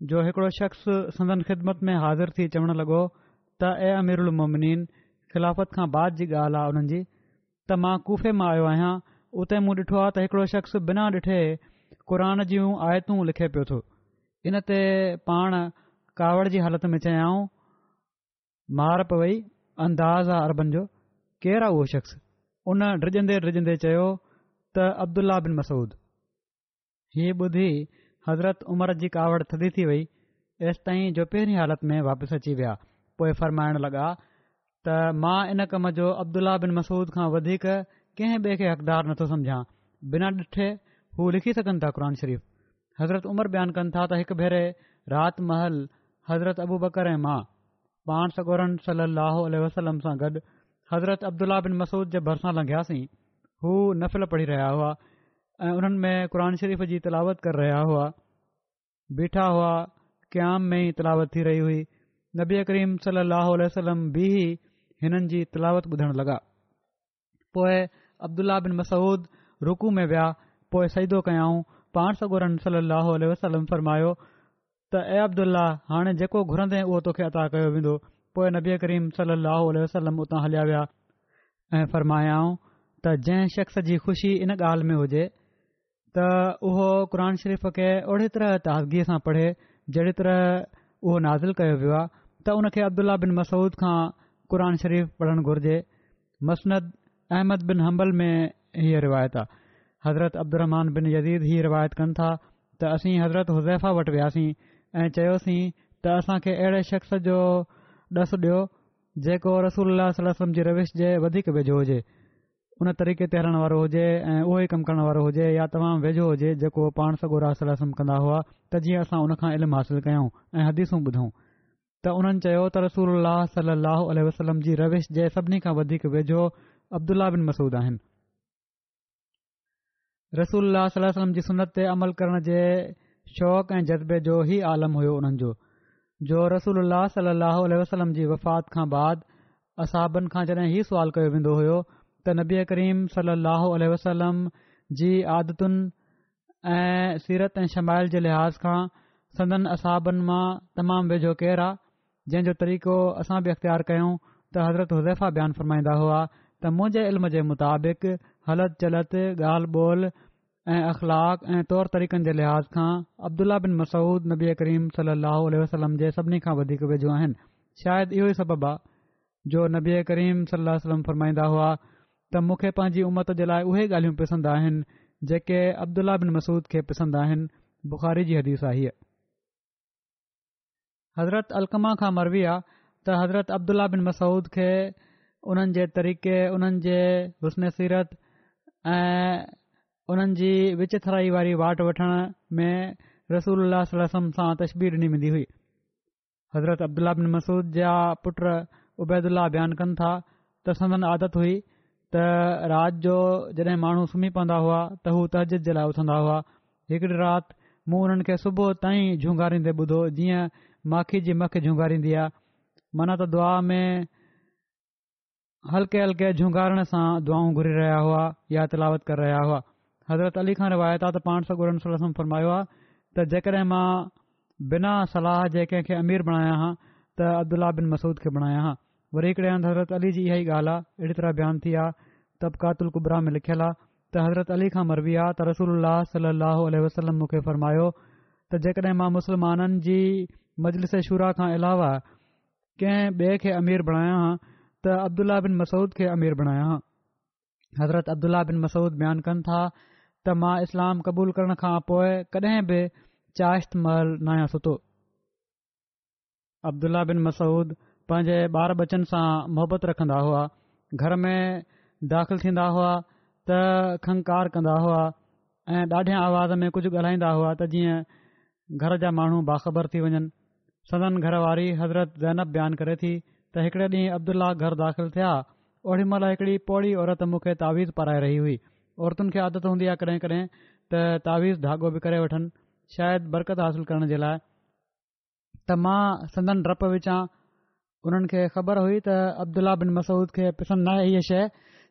जो हिकिड़ो शख़्स संदन ख़िदमत में हाज़िर थी चवणु लॻो त ऐ अमिरोमिन ख़िलाफ़त खां बाद जी ॻाल्हि आहे उन्हनि जी त मां कुफे मां आयो आहियां उते मूं ॾिठो आहे त हिकिड़ो शख़्स बिना ॾिठे क़ुर जूं आयतूं लिखे पियो थो हिन ते पाण कावड़ जी हालति में चयाऊं मार पई अंदाज़ आहे अरबनि जो केरु आहे उहो शख़्स उन डिॼंदे डिॼंदे चयो त अब्दुला बिन मसूद हीअ ॿुधी हज़रत उमर जी कावड़ थदी थी वई एसि ताईं जो पहिरीं हालति में वापसि अची विया पोइ फरमाइण लॻा त मां इन कम जो अब्दुला बिन मसूद खां वधीक कंहिं ॿिए खे हक़दारु नथो सम्झां बिना ॾिठे हू लिखी सघनि था क़ुर शरीफ़ हज़रत उमर बयानु कनि था त हिकु भेरे राति महल हज़रत अबू बकर ऐं मां पाण सगोरन सली वसलम सां गॾु हज़रत अब्दुला बिन मसूद जे भरिसां लंघियासीं हू नफ़ल पढ़ी रहिया हुआ ऐं उन्हनि में क़ुर शरीफ़ जी तलावत करे रहिया हुआ बीठा हुआ क़्याम में ई तलावत थी रही हुई नबीअ करीम सल अल वसलम बि ई हिननि जी तिलावत ॿुधण लॻा पोइ अब्दुल्ल्ला बिन मसूद रुकू में विया पोइ सईदो कयाऊं पाण सॻोरनि सलाहु उल्ह वसलम फ़रमायो त ए अब्दुला हाणे जेको घुरंदे उहो तोखे अता कयो वेंदो पोइ नबीअ करीम सल अह वसलम उतां हलिया विया ऐं फ़रमायाऊं त जंहिं शख़्स जी ख़ुशी इन ॻाल्हि में हुजे त उहो क़ुर शरीफ़ खे ओड़ी तरह ताज़गीअ सां पढ़े जहिड़ी तरह उहो नाज़िल कयो वियो आहे त हुन खे अब्दुला बिन मसूद खां क़ुर शरीफ़ पढ़णु घुर्जे मसनद अहमद बिन हंबल में हीअ रिवायत आहे हज़रत अब्दुरमान बिन यदी हीअ रिवायत कनि था त असीं हज़रत हुज़ैफ़ा वटि वियासीं ऐं चयोसीं त असांखे अहिड़े शख़्स जो ॾसु ॾियो जेको रसूल जी रविश जे वधीक वेझो हुजे उन तरीक़े ते हलण वारो हुजे ऐं उहो ई कमु करण वारो हुजे या तमामु वेझो हुजे जेको पाण सगो रातम कंदा हुआ त जीअं असां उनखां इल्मु हासिलु कयूं ऐं हदीसूं ॿुधऊं त उन्हनि चयो त रसूल अलाह सलाहु वसलम जी रविश जे सभिनी खां वधीक वेझो अब्दुल बिन मसूद आहिनि रसूल सल वलम जी सनत ते अमल करण जे शौक़ु ऐं जज़्बे जो ई आलम हुयो उन्हनि जो जो रसूल अलाह सल असलम जी वफ़ात खां बाद असाबनि खां जॾहिं हीउ सुवालु कयो वेंदो होयो त नबीआ करीम सहल वी आदतुनि सीरत ऐं शमायल जे लिहाज़ खां संदन असाबनि मां तमामु वेझो केरु आहे जंहिं जो तरीक़ो असां बि अख़्तियार कयूं त हज़रत हुज़ैफ़ा बयानु फ़रमाईंदा हुआ त मुंहिंजे इल्म जे मुताबिक़ हलति चलति ॻाल्हि ॿोल ऐं अख़लाक ऐं तौर तरीक़नि जे लिहाज़ खां अब्दुला बिन मसूद नबी करीम सल वसलम जे सभिनी खां वधीक वेझो आहिनि शायदि इहो ई सबबु आहे जो नबी करीम सलाह वसलम फ़रमाईंदा हुआ त मूंखे पंहिंजी उमत जे लाइ उहे ॻाल्हियूं पसंदि आहिनि जेके अब्दुल्ल्ला बिन मसूद खे पसंदि आहिनि बुख़ारी जी हदीसा हीअ हज़रत अलकमा खां मरबी आहे त हज़रत अब्दुल्ला बिन मसूद खे उन्हनि जे तरीक़े उन्हनि जे हुस्नसीरत ऐं उन्हनि जी विच थराई वारी वाट वठण में रसूल सां तस्बीर ॾिनी वेंदी हुई हज़रत अब्दुल्ला बिन मसूद जा पुट उबैदुल्ला बयानु कनि था त संदन आदत हुई त राति जो जॾहिं माण्हू सुम्ही पवंदा हुआ त हू तहज़िद जे लाइ उथंदा हुआ हिकिड़ी राति मूं उन्हनि खे सुबुह ताईं झूंगारींदे ॿुधो जीअं माखी जी मख जुंगारींदी आहे माना त दुआ में हल्के हल्के झुंगारण सां दुआऊं घुरी रहिया हुआ या तिलावत करे रहिया हुआ हज़रत अली खां रिवायत आहे त पाण सौ गुरम फरमायो आहे त जेकॾहिं मां बिना सलाह जे कंहिं अमीर बणाया हां त अब्दुला बिन मसूद खे बणाया हां वरी हिकिड़े हंधि हज़रत अली जी इहा ई ॻाल्हि आहे अहिड़ी तरह बयानु थी आहे तबिकातल कुब्रा में लिखियलु आहे त हज़रत अली खां मरबी आहे त रसूल सलाहु अलसलम मूंखे फरमायो त जेकॾहिं मां जी मजलिस शुरा खां अलावा कंहिं ॿिए खे अमीर बणाया हां त अब्दुला बिन मसूद खे अमीर बणायां हज़रत अब्दुला बिन मसूद बयानु कनि था त मां इस्लाम क़बूल करण खां पोइ कॾहिं बि चाहिं महल न आहियां सुतो अब्दुल्ल्ल्ल्ल्ला बिन मसूद पंहिंजे ॿार बचन सां मुहबत रखंदा हुआ घर में दाख़िलु थींदा हुआ त खंघकार कंदा हुआ ऐं ॾाढे आवाज़ में कुझु ॻाल्हाईंदा हुआ त जीअं घर जा माण्हू बाख़बर थी वञनि सदन घरवारी हज़रत ज़ैनब बयानु करे थी त हिकड़े ॾींहुं अब्दुल्ला घर दाखिल थिया ओॾी महिल हिकड़ी पोड़ी औरत मूंखे तावीज़ पाराए रही हुई औरतुनि खे आदत हूंदी आहे कॾहिं कॾहिं त तावीज़ धाॻो बि करे वठनि शायदि बरकत हासिलु करण जे लाइ त मां संदन डपु विझां उन्हनि खे ख़बर हुई त अब्दुल्ल्ला बिन मसूद खे पसंदि न आहे हीअ शइ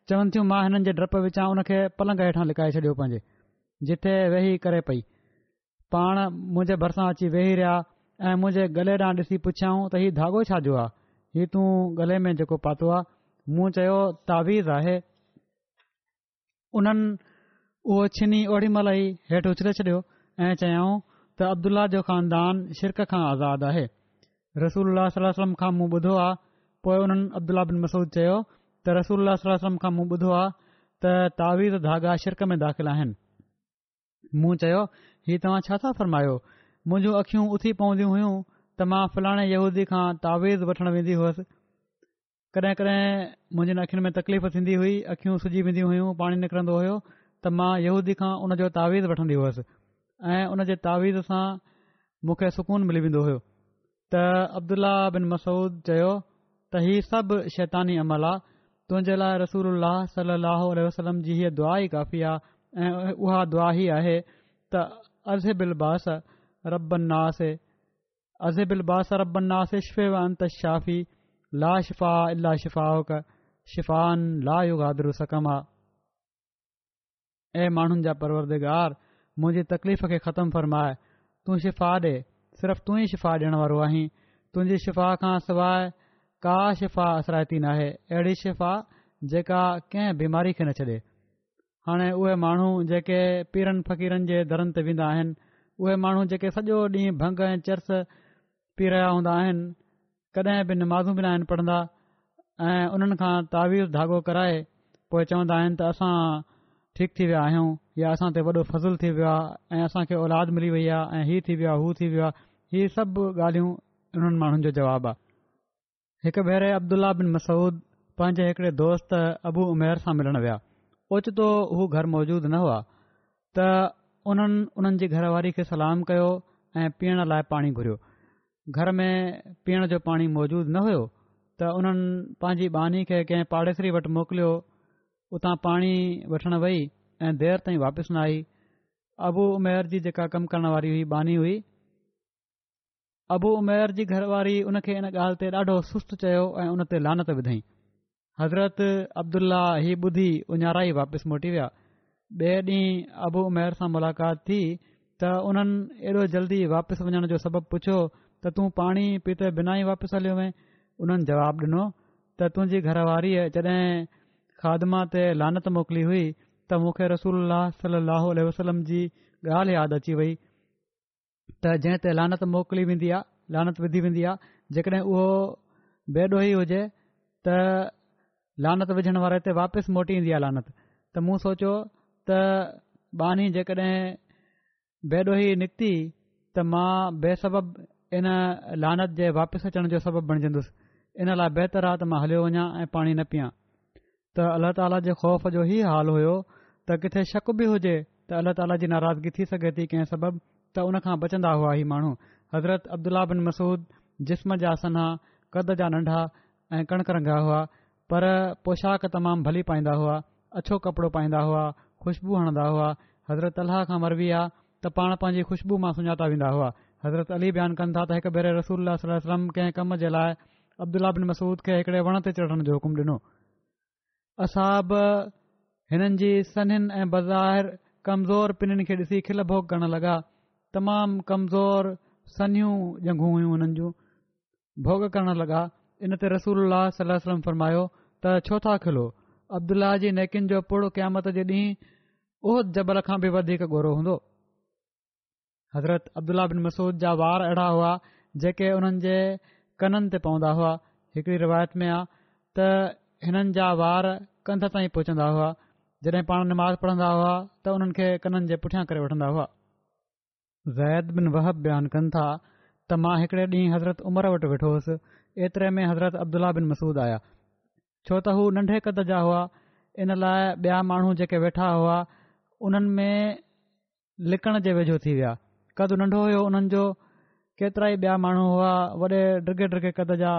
चवनि थियूं मां हिननि जे डपु विचां हुन खे पलंग हेठां लिकाए छॾियो पंहिंजे जिथे वेही करे पई पाण मुंहिंजे भरिसां अची वेही रहिया ऐं मुंहिंजे गले ॾांहुं ॾिसी पुछियऊं त हीउ धागो छा जो आहे हीउ तूं गले में जेको पातो आहे मूं चयो तावीर आहे उन्हनि उहो छिनी ओॾीमहिल ई हेठि उछले छॾियो ऐं चयाऊं त अब्दुलाह जो ख़ानदान शिरक खां आज़ादु आहे रसूल वलमो आहे पोइ हुननि अब्दुला बिन मसूद चयो त रसूल अल्लाम खां मूं ॿुधो आहे त तावीर धागा शिरक में दाख़िल आहिनि मूं चयो हीउ तव्हां छा था फर्मायो मुंहिंजियूं अखियूं उथी पवंदियूं हुयूं त मां फलाणे यहूदी खां तावेज़ वठणु वेंदी हुअसि कॾहिं कॾहिं मुंहिंजी अख़ियुनि में तकलीफ़ थींदी हुई अख़ियूं सुजी वेंदी हुयूं पाणी निकिरंदो हुयो त मां यहूदी खां उनजो तावीज़ वठंदी हुयसि ऐं उन जे तावीज़ सां मूंखे सुकून मिली वेंदो हुयो त अब्दुला बिन मसूद चयो त हीउ सभु शैतानी अमल आहे तुंहिंजे लाइ रसूल सलाहु वसलम जी हीअ दुआ ई काफ़ी आहे ऐं उहा दुआ ई आहे त रबन नासे अज़ब अलबास रबन नासे शिफ़े वंत शाफ़ी ला शिफ़ा अला शिफ़ाक शिफ़ान ला लागादर सकम आहे ऐं माण्हुनि जा परवरदिगार मुंहिंजी तकलीफ़ खे ख़तमु फ़रमाए तूं शिफ़ा ॾे सिर्फ़ तू ई शिफ़ा ॾियण वारो आहीं तुंहिंजी शिफ़ा खां सवाइ का शिफ़ा असराइती नाहे अहिड़ी शिफ़ा जेका कंहिं बीमारी खे न छॾे हाणे उहे माण्हू जेके पीरनि फ़क़ीरनि जे दरनि ते वेंदा आहिनि उहे माण्हू जेके सॼो ॾींहुं भंग ऐं चर्स पी रहिया हूंदा आहिनि कॾहिं बि निमाज़ू बि न आहिनि पढ़ंदा ऐं उन्हनि खां तावीज़ धाॻो कराए पोइ चवंदा आहिनि त असां ठीक थी विया आहियूं या असां ते वॾो फज़लु थी वियो आहे ऐं औलाद मिली वई आहे ऐं हीउ थी वियो आहे हू थी वियो आहे हीअ सभु ॻाल्हियूं माण्हुनि जो जवाब आहे हिकु भेरे अब्दुल्ला बिन मसूद पंहिंजे हिकड़े दोस्त अबू उमेर सां मिलण विया ओचितो हू घर मौजूद न हुआ त उन्हनि उन्हनि जी घरवारी खे सलाम कयो ऐं पीअण लाइ पाणी घुरियो घर में पीअण जो पाणी मौजूदु न हुयो त उन्हनि पंहिंजी बानी खे कंहिं पाड़ेसरी वटि मोकिलियो उतां पाणी वठणु वई ऐं देरि ताईं वापसि न आई अबू उमेर जी जेका कमु करण वारी हुई बानी हुई अबू उमेर जी घरवारी उन खे इन ॻाल्हि ते ॾाढो सुस्तु चयो ऐं उन ते लानत विधईं हज़रत अब्दुल्ल्ल्ल्ल्ला हीउ ॿुधी ऊंहारा वापसि मोटी विया ॿे ॾींहुं अबू उमेर सां मुलाक़ात थी त उन्हनि एॾो जल्दी वापसि वञण जो सबबु पुछियो त तूं पाणी पीते बिना ई वापसि हलियो वएं उन्हनि जवाबु ॾिनो त तुंहिंजी घरवारी जॾहिं खादमा ते लानत मोकिली हुई त मूंखे रसूल सलाहु वसलम जी ॻाल्हि यादि अची वई त जंहिं ते लानत मोकिली वेंदी आहे लानत विधी वेंदी आहे जेकॾहिं उहो बेॾोही हुजे त लानत विझण वारे ते वापसि मोटी ईंदी आहे लानत त मूं सोचियो त बानी जेकॾहिंॾोही निकिती त मां बेसबु इन लानत जे वापसि अचण जो सबबु बणिजंदुसि इन लाइ बहितरु आहे त मां हलियो वञा ऐं पाणी न पीआं त अलाह ताला जे ख़ौफ़ जो ई हाल हुयो त किथे शक बि हुजे त अलाह ताला जी नाराज़गी थी सघे थी कंहिं सबबु त उन खां बचंदा हुआ ही माण्हू हज़रत अब्दुला बिन मसूद जिस्म जा सन्हा कद जा नंढा ऐं कणिक रंगा हुआ पर पोशाक तमामु भली पाईंदा हुआ अछो कपिड़ो पाईंदा हुआ ख़ुशबू हणंदा हुआ हज़रत अलाह खां मरबी आहे त पाण पंहिंजी ख़ुशबू मां सुञाता वेंदा हुआ हज़रत अली बयानु कनि था त हिकु भेरे रसूल सलम कंहिं कम जे लाइ अब्दुला बिन मसूद खे हिकड़े वण ते चढ़ण जो हुकुम ॾिनो असाब हिननि जी सन्हनि ऐं बज़ाहिर कमज़ोर पिननि खे ॾिसी खिल भोग करणु लॻा तमामु कमज़ोर सनियूं जंगू हुयूं हुननि जूं भोग करण लॻा इन ते रसूल सलम फरमायो त छो था खिलो अब्दुल्लाह जी नेकिन जो पुड़ क़यामत जे ॾींहुं उहो जबल खां बि वधीक गोरो हूंदो हज़रत अब्दुला बिन मसूद जा वार अहिड़ा हुआ जेके उन्हनि जे कननि ते पवंदा हुआ हिकिड़ी रिवायत में आहे त हिननि जा वार कंध ताईं पहुचंदा हुआ जॾहिं पाण निमाज़ पढ़ंदा हुआ त उन्हनि खे कननि जे पुठियां करे वठंदा हुआ ज़ैद बिन वहब बयानु कनि था त मां हिकिड़े ॾींहुं हज़रत उमिरि वटि वेठो हुउसि एतिरे में हज़रत अब्दुल्ला बिन मसूद आहिया छो त हू नंढे क़द जा हुआ इन लाइ ॿिया माण्हू जेके वेठा हुआ उन्हनि में लिकण जे वेझो थी विया कद नंढो हुयो उन्हनि जो केतिरा ई ॿिया माण्हू हुआ वॾे ड्रगे ड्रगे कद जा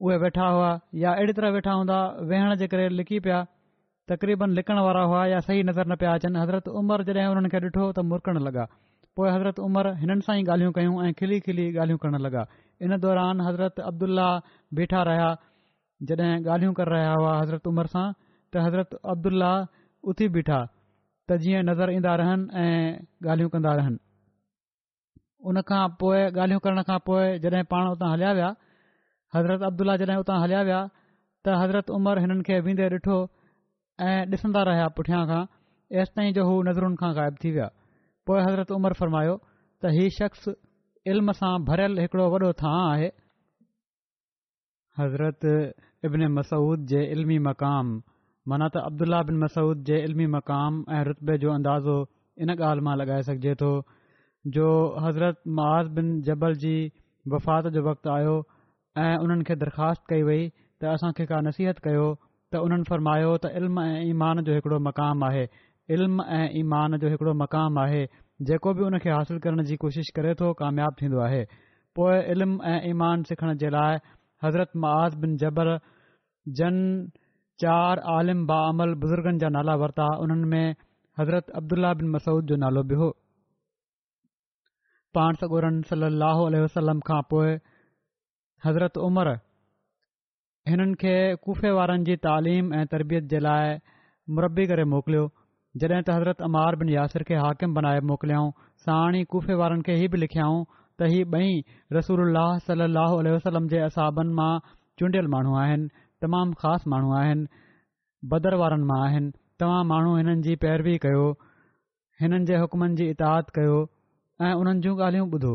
उहे वेठा हुआ या अहिड़ी तरह वेठा हूंदा वेहण जे करे लिकी पिया तकरीबन लिकण वारा हुआ या सही नज़र न पिया अचनि हज़रत उमिरि जॾहिं हुननि खे ॾिठो त मुरकणु लॻा पोइ हज़रत उमिरि हिननि सां ई ॻाल्हियूं कयूं ऐं खिली खिली ॻाल्हियूं करणु लॻा इन दौरान हज़रत अब्दुल्ल्ल्ल्ल्ला बीठा रहिया जॾहिं ॻाल्हियूं करे रहिया हुआ हज़रत उमिरि सां त हज़रत उथी बीठा त जीअं नज़र ईंदा रहनि ऐं ॻाल्हियूं कंदा रहनि उन खां पोइ ॻाल्हियूं करण खां पोइ जॾहिं पाण उतां हलिया विया हज़रत अब्दुल्ल्ल्ल्ल्ल्ला जड॒हिं उतां हलिया विया त हज़रत उमिरि हिननि खे वेंदे ॾिठो ऐं डि॒संदा रहिया पुठियां खां ऐसि ताईं जो हू नज़रुनि खां ग़ाइबु थी विया पोइ हज़रत उमरि फ़र्मायो त हीउ शख़्स इल्म सां भरियल हिकिड़ो वॾो थां आहे हज़रत इब्न मसूद जे मक़ाम माना त अब्दुल्ला बिन मसूद जे इल्मी मक़ाम ऐं रुतबे जो अंदाज़ो इन ॻाल्हि मां लॻाए सघिजे थो जो हज़रत मांज़ बिन जबल जी वफ़ात जो वक़्तु आयो ऐं उन्हनि खे दरख़्वास्त कई वई त असांखे का नसीहत कयो त उन्हनि फ़र्मायो त इल्म ऐं ईमान जो हिकिड़ो मक़ाम आहे इल्म ऐं ईमान जो हिकिड़ो मक़ाम आहे जेको बि उनखे हासिल करण जी कोशिश करे थो कामयाबु थींदो आहे पोइ इल्म ऐं ईमान सिखण जे लाइ हज़रत मांज़ बिन जबल जन चारि आलिम बामल बुज़ुर्गनि जा नाला वरिता उन्हनि में हज़रत अब्दुला बिन मसूद जो नालो बि हो पाण सॻोरन सलाहु वसलम खां पोइ हज़रत उमर हिननि खे कुफे वारनि जी तालीम ऐं तरबियत जे लाइ मुरबी करे मोकिलियो जॾहिं त हज़रत अमार बिन यासिर खे हाकिम बनाए मोकिलियऊं साणी कुफे वारनि खे हीअ बि लिखियाऊं त हीउ ॿई रसूल सलाहु वसलम जे असाबनि मां चूंडियल माण्हू आहिनि तमामु ख़ासि माण्हू आहिनि बदर वारनि मां आहिनि तव्हां माण्हू हिननि जी पैरवी कयो हिननि जे हुकमनि जी इताद कयो ऐं उन्हनि जूं ॻाल्हियूं ॿुधो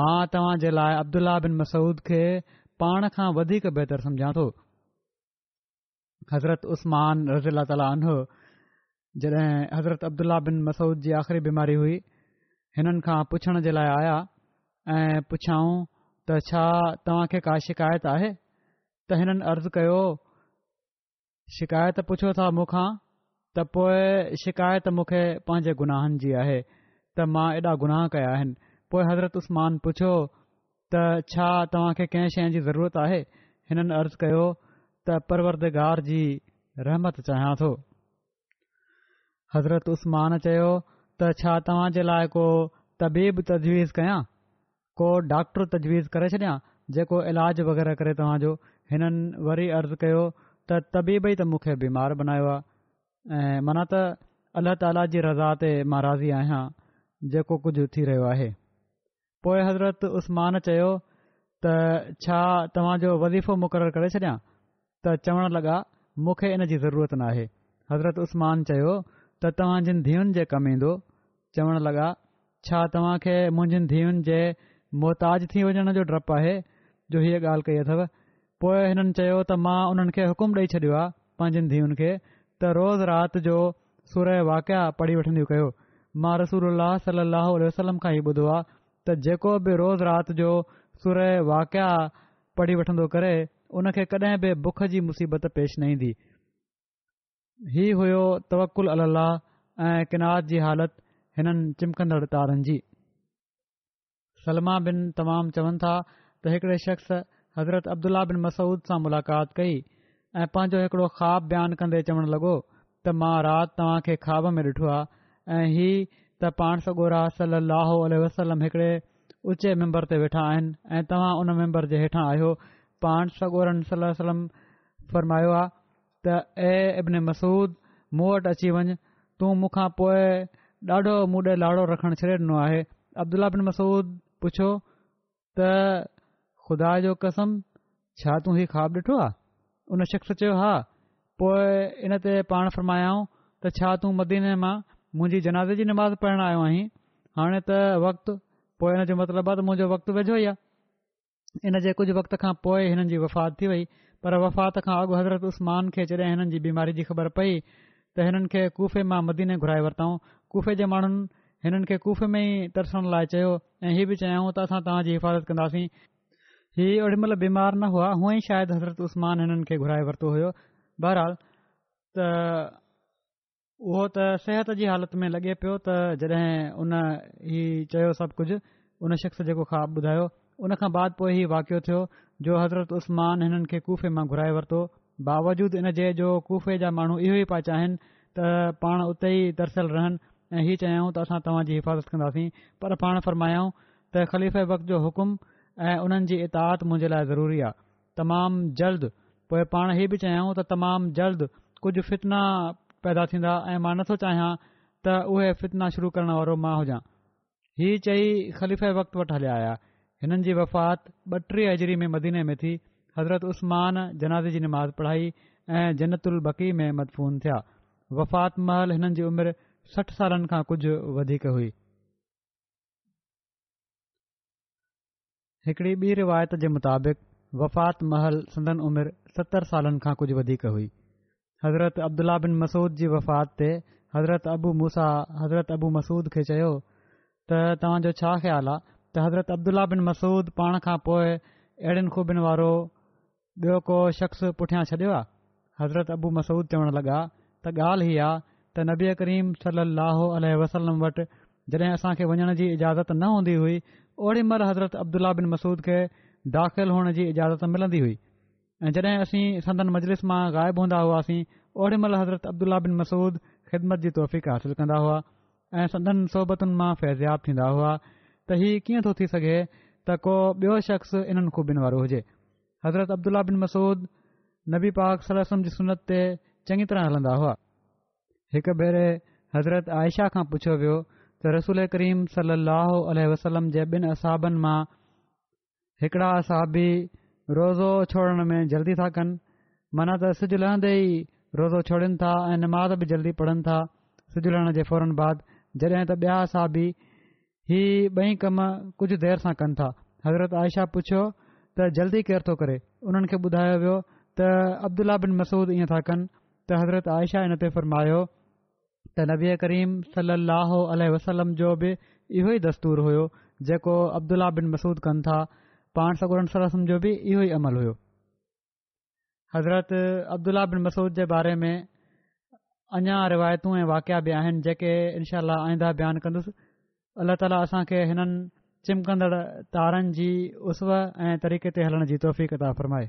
मां तव्हां जे लाइ अब्दुल्ल्ल्ल्ल्ला बिन मसूद खे पाण खां वधीक बहितरु सम्झां थो हज़रत उस्मानज़ील्ल तालो जॾहिं हज़रत अब्दुल्ल्ल्ल्ल्ला बिन मसूद जी आख़िरी बीमारी हुई हिननि खां पुछण जे लाइ आया ऐं पुछऊं त छा तव्हां का शिकायत आहे त हिननि अज़ु कयो शिकायत पुछो था मूंखां त पोइ शिकायत मूंखे पंहिंजे गुनाहनि जी आहे त मां एॾा गुनाह कया आहिनि पोइ हज़रत उस्मान पुछियो त छा तव्हांखे कंहिं शइ जी ज़रूरत आहे हिननि अर्ज़ु कयो त परवरदगार जी रहमत चाहियां थो हज़रत उस्मान चयो त छा तव्हां जे लाइ को तबीब तजवीज़ कया को डॉक्टर तजवीज़ करे छॾिया जेको इलाजु वग़ैरह करे तव्हांजो हिननि वरी अर्ज़ु कयो त तबीब ई त मूंखे बीमार बनायो आहे ऐं माना त अलाह ताला जी रज़ा ते मां राज़ी आहियां जेको कुझु थी रहियो आहे पोइ हज़रत उसमान चयो त छा तव्हांजो वज़ीफ़ो मुक़ररु करे छॾिया त चवण लॻा मूंखे इनजी ज़रूरत न हज़रत उस्मान चयो त तव्हां जिन धीअनि जे कमु ईंदो चवण लॻा छा तव्हांखे मुंहिंजनि धीअनि जे मुहताज थी वञण जो डपु आहे जो हीअ ॻाल्हि कई अथव पोइ हिननि चयो त मां हुननि खे हुकुम ॾेई छॾियो आहे पंहिंजी धीअनि खे त रोज़ राति जो सुर ऐं वाकिया पढ़ी वठंदियूं कयो मां रसूल अलाह सलाहु वसलम खां ई ॿुधो आहे त जेको बि रोज़ राति जो सुर वाकिया पढ़ी वठंदो करे उनखे कॾहिं बि बुख जी मुसीबत पेश न ईंदी हीउ हुयो तवकुल अलाह ऐं किनात जी हालति हिननि चिमकंदड़ तारनि जी सलमा बिन तमामु चवनि था त हिकिड़े शख़्स हज़रत अब्दुल बिन मसूद सां मुलाक़ात कई ऐं पंहिंजो हिकिड़ो ख़्वाब बयानु कंदे चवणु लॻो त मां राति तव्हां खे ख्वाब में ॾिठो आहे ऐं हीउ त पाण सगोरहलाहुल वसलम हिकिड़े ऊचे मैंबर ते वेठा आहिनि ऐं तव्हां उन मेम्बर जे हेठां आहियो पाण सगोरनि सलम फरमायो आहे त ए अबिन मसूद मूं वटि अची वञु तूं मूंखां पोइ ॾाढो मुॾे लाड़ो रखणु छॾे ॾिनो आहे अब्दुला बिन मसूद पुछियो त ख़ुदा जो कसम छा तूं हीउ ख़्वाबु ॾिठो आहे उन शख़्स चयो हा पोइ इन ते पाण फरमायाऊं त छा तूं मदीने मां मुंहिंजी जनाज़ जी नमाज़ पढ़णु आयो आहीं हाणे त वक़्तु पोइ इन जो मतिलबु आहे त मुंहिंजो वक़्तु वेझो ई आहे इन जे कुझु वक़्त खां पोइ हिननि जी वफ़ात थी वई पर वफ़ात खां अॻु हज़रत उस्मान खे जॾहिं हिननि जी बीमारी जी ख़बर पई त हिननि खे खूफ़े मां मदीने घुराए वरिताऊं खूफ़े जे माण्हुनि हिननि खे खूफ़े में ई तरसण लाइ चयो ऐं इहे बि चयाऊं त असां तव्हांजी हिफ़ाज़त कंदासीं हीउ ओॾीमहिल बीमार न हुआ हूअं ई शायदि हज़रत उस्माननि खे घुराए वरितो हुयो बहरहाल त उहो त सिहत जी हालति में लॻे पियो त जॾहिं उन हीउ चयो सभु कुझु उन शख़्स जेको ख़्वाबु ॿुधायो उन खां बाद पोइ ई वाक़ियो थियो जो हज़रत उसमान हिननि खे खुफ़े मां घुराए वरितो बावजूदु इन जे जो कुफ़े जा माण्हू इहो ई पचाइनि त पाण उते ई तरसल रहनि ऐं इहे चयाऊं त असां तव्हांजी हिफ़ाज़त कंदासीं पर पाण फरमायाऊं त ख़लीफ़े वक़्तु जो हुकुम ऐं उन्हनि जी इताहत मुंहिंजे लाइ ज़रूरी आहे तमामु जल्द पोइ पाण हीउ बि चाहियूं त तमामु जल्द कुझु फितना पैदा थींदा ऐं मां नथो चाहियां त उहे फितना शुरू करण वारो मां हुजां हीउ चई खलीफे वक़्त वटि हलिया आया हिननि जी वफ़ात ॿटीह अजरी में मदीने में थी हज़रत उस्मान जनाज जी नमाज़ पढ़ाई ऐं जन्नतुल बक़ी में मदफ़ून थिया वफ़ात महल हिननि जी उमिरि सठि सालनि खां कुझु वधीक हुई हिकिड़ी ॿी रिवायत जे मुताबिक़ वफ़ात महल सदन उमिरि सतरि सालनि खां कुझु वधीक हुई हज़रत अब्दुला बिन मसूद जी वफ़ात ते हज़रत अबू मूसा हज़रत अबू मसूद खे चयो त तव्हांजो छा ख़्यालु आहे त हज़रत अब्दुला बिन मसूद पाण खां पोइ अहिड़ियुनि खूबियुनि वारो ॿियो को शख़्स पुठियां छॾियो आहे हज़रत अबू मसूद चवणु लॻा त ॻाल्हि ई आहे त नबी करीम सली वसलम वटि जॾहिं असांखे वञण जी इजाज़त न हूंदी हुई ओड़ी महिल हज़रत अब्दुल्ला बिन मसूद खे दाख़िलु हुअण जी इजाज़त मिलंदी हुई ऐं जॾहिं असीं संदन मजलिस मां ग़ाइबु हूंदा हुआसीं ओड़ीमहिल हज़रत अब्दुला बिन मसूद ख़िदमत जी तोफ़ीक हासिलु कंदा हुआ ऐं संदनि सोहबतुनि मां फ़ैज़ियाब थींदा हुआ त हीउ कीअं थो थी सघे त को ॿियो शख़्स इन्हनि खूबीनि वारो हुजे हज़रत अब्दुल्ला बिन मसूद नबी पाक सलम जी सनत ते चङी तरह हलंदा हुआ हिकु भेरे हज़रत आयशा खां पुछियो वियो त रसूल करीम सलाहु अल जे ॿिनि असाबनि मां हिकिड़ा असाबी रोज़ो छोड़ण में जल्दी था कनि माना त सिॼु लहंदे ई रोज़ो छोड़नि था ऐं निमाज़ बि जल्दी पढ़नि था सिॼु लहण जे फौरन बाद जॾहिं त ॿिया असाबी ही ॿई कम कुझु देरि सां कनि था हज़रत आयशा पुछियो त जल्दी केर थो करे उन्हनि खे ॿुधायो वियो त अब्दुला बिन मसूद ईअं था कनि त हज़रत आयशा हिन ते फरमायो त नबी करीम सलीह वसलम जो बि इहो ई दस्तूरु हुयो जेको अब्दुला बिन मसूद कनि था पाण सगुरम जो बि इहो ई अमल हुयो हज़रत अब्दुलाह बिन मसूद जे बारे में अञा रिवायतूं ऐं वाक़िया बि आहिनि जेके इनशा आईंदा बयानु कंदुसि अल्ल्ह ताला असांखे हिननि चिमकंदड़ तारनि जी उसव ऐं तरीक़े ते हलण जी तौफ़ फ़रमाए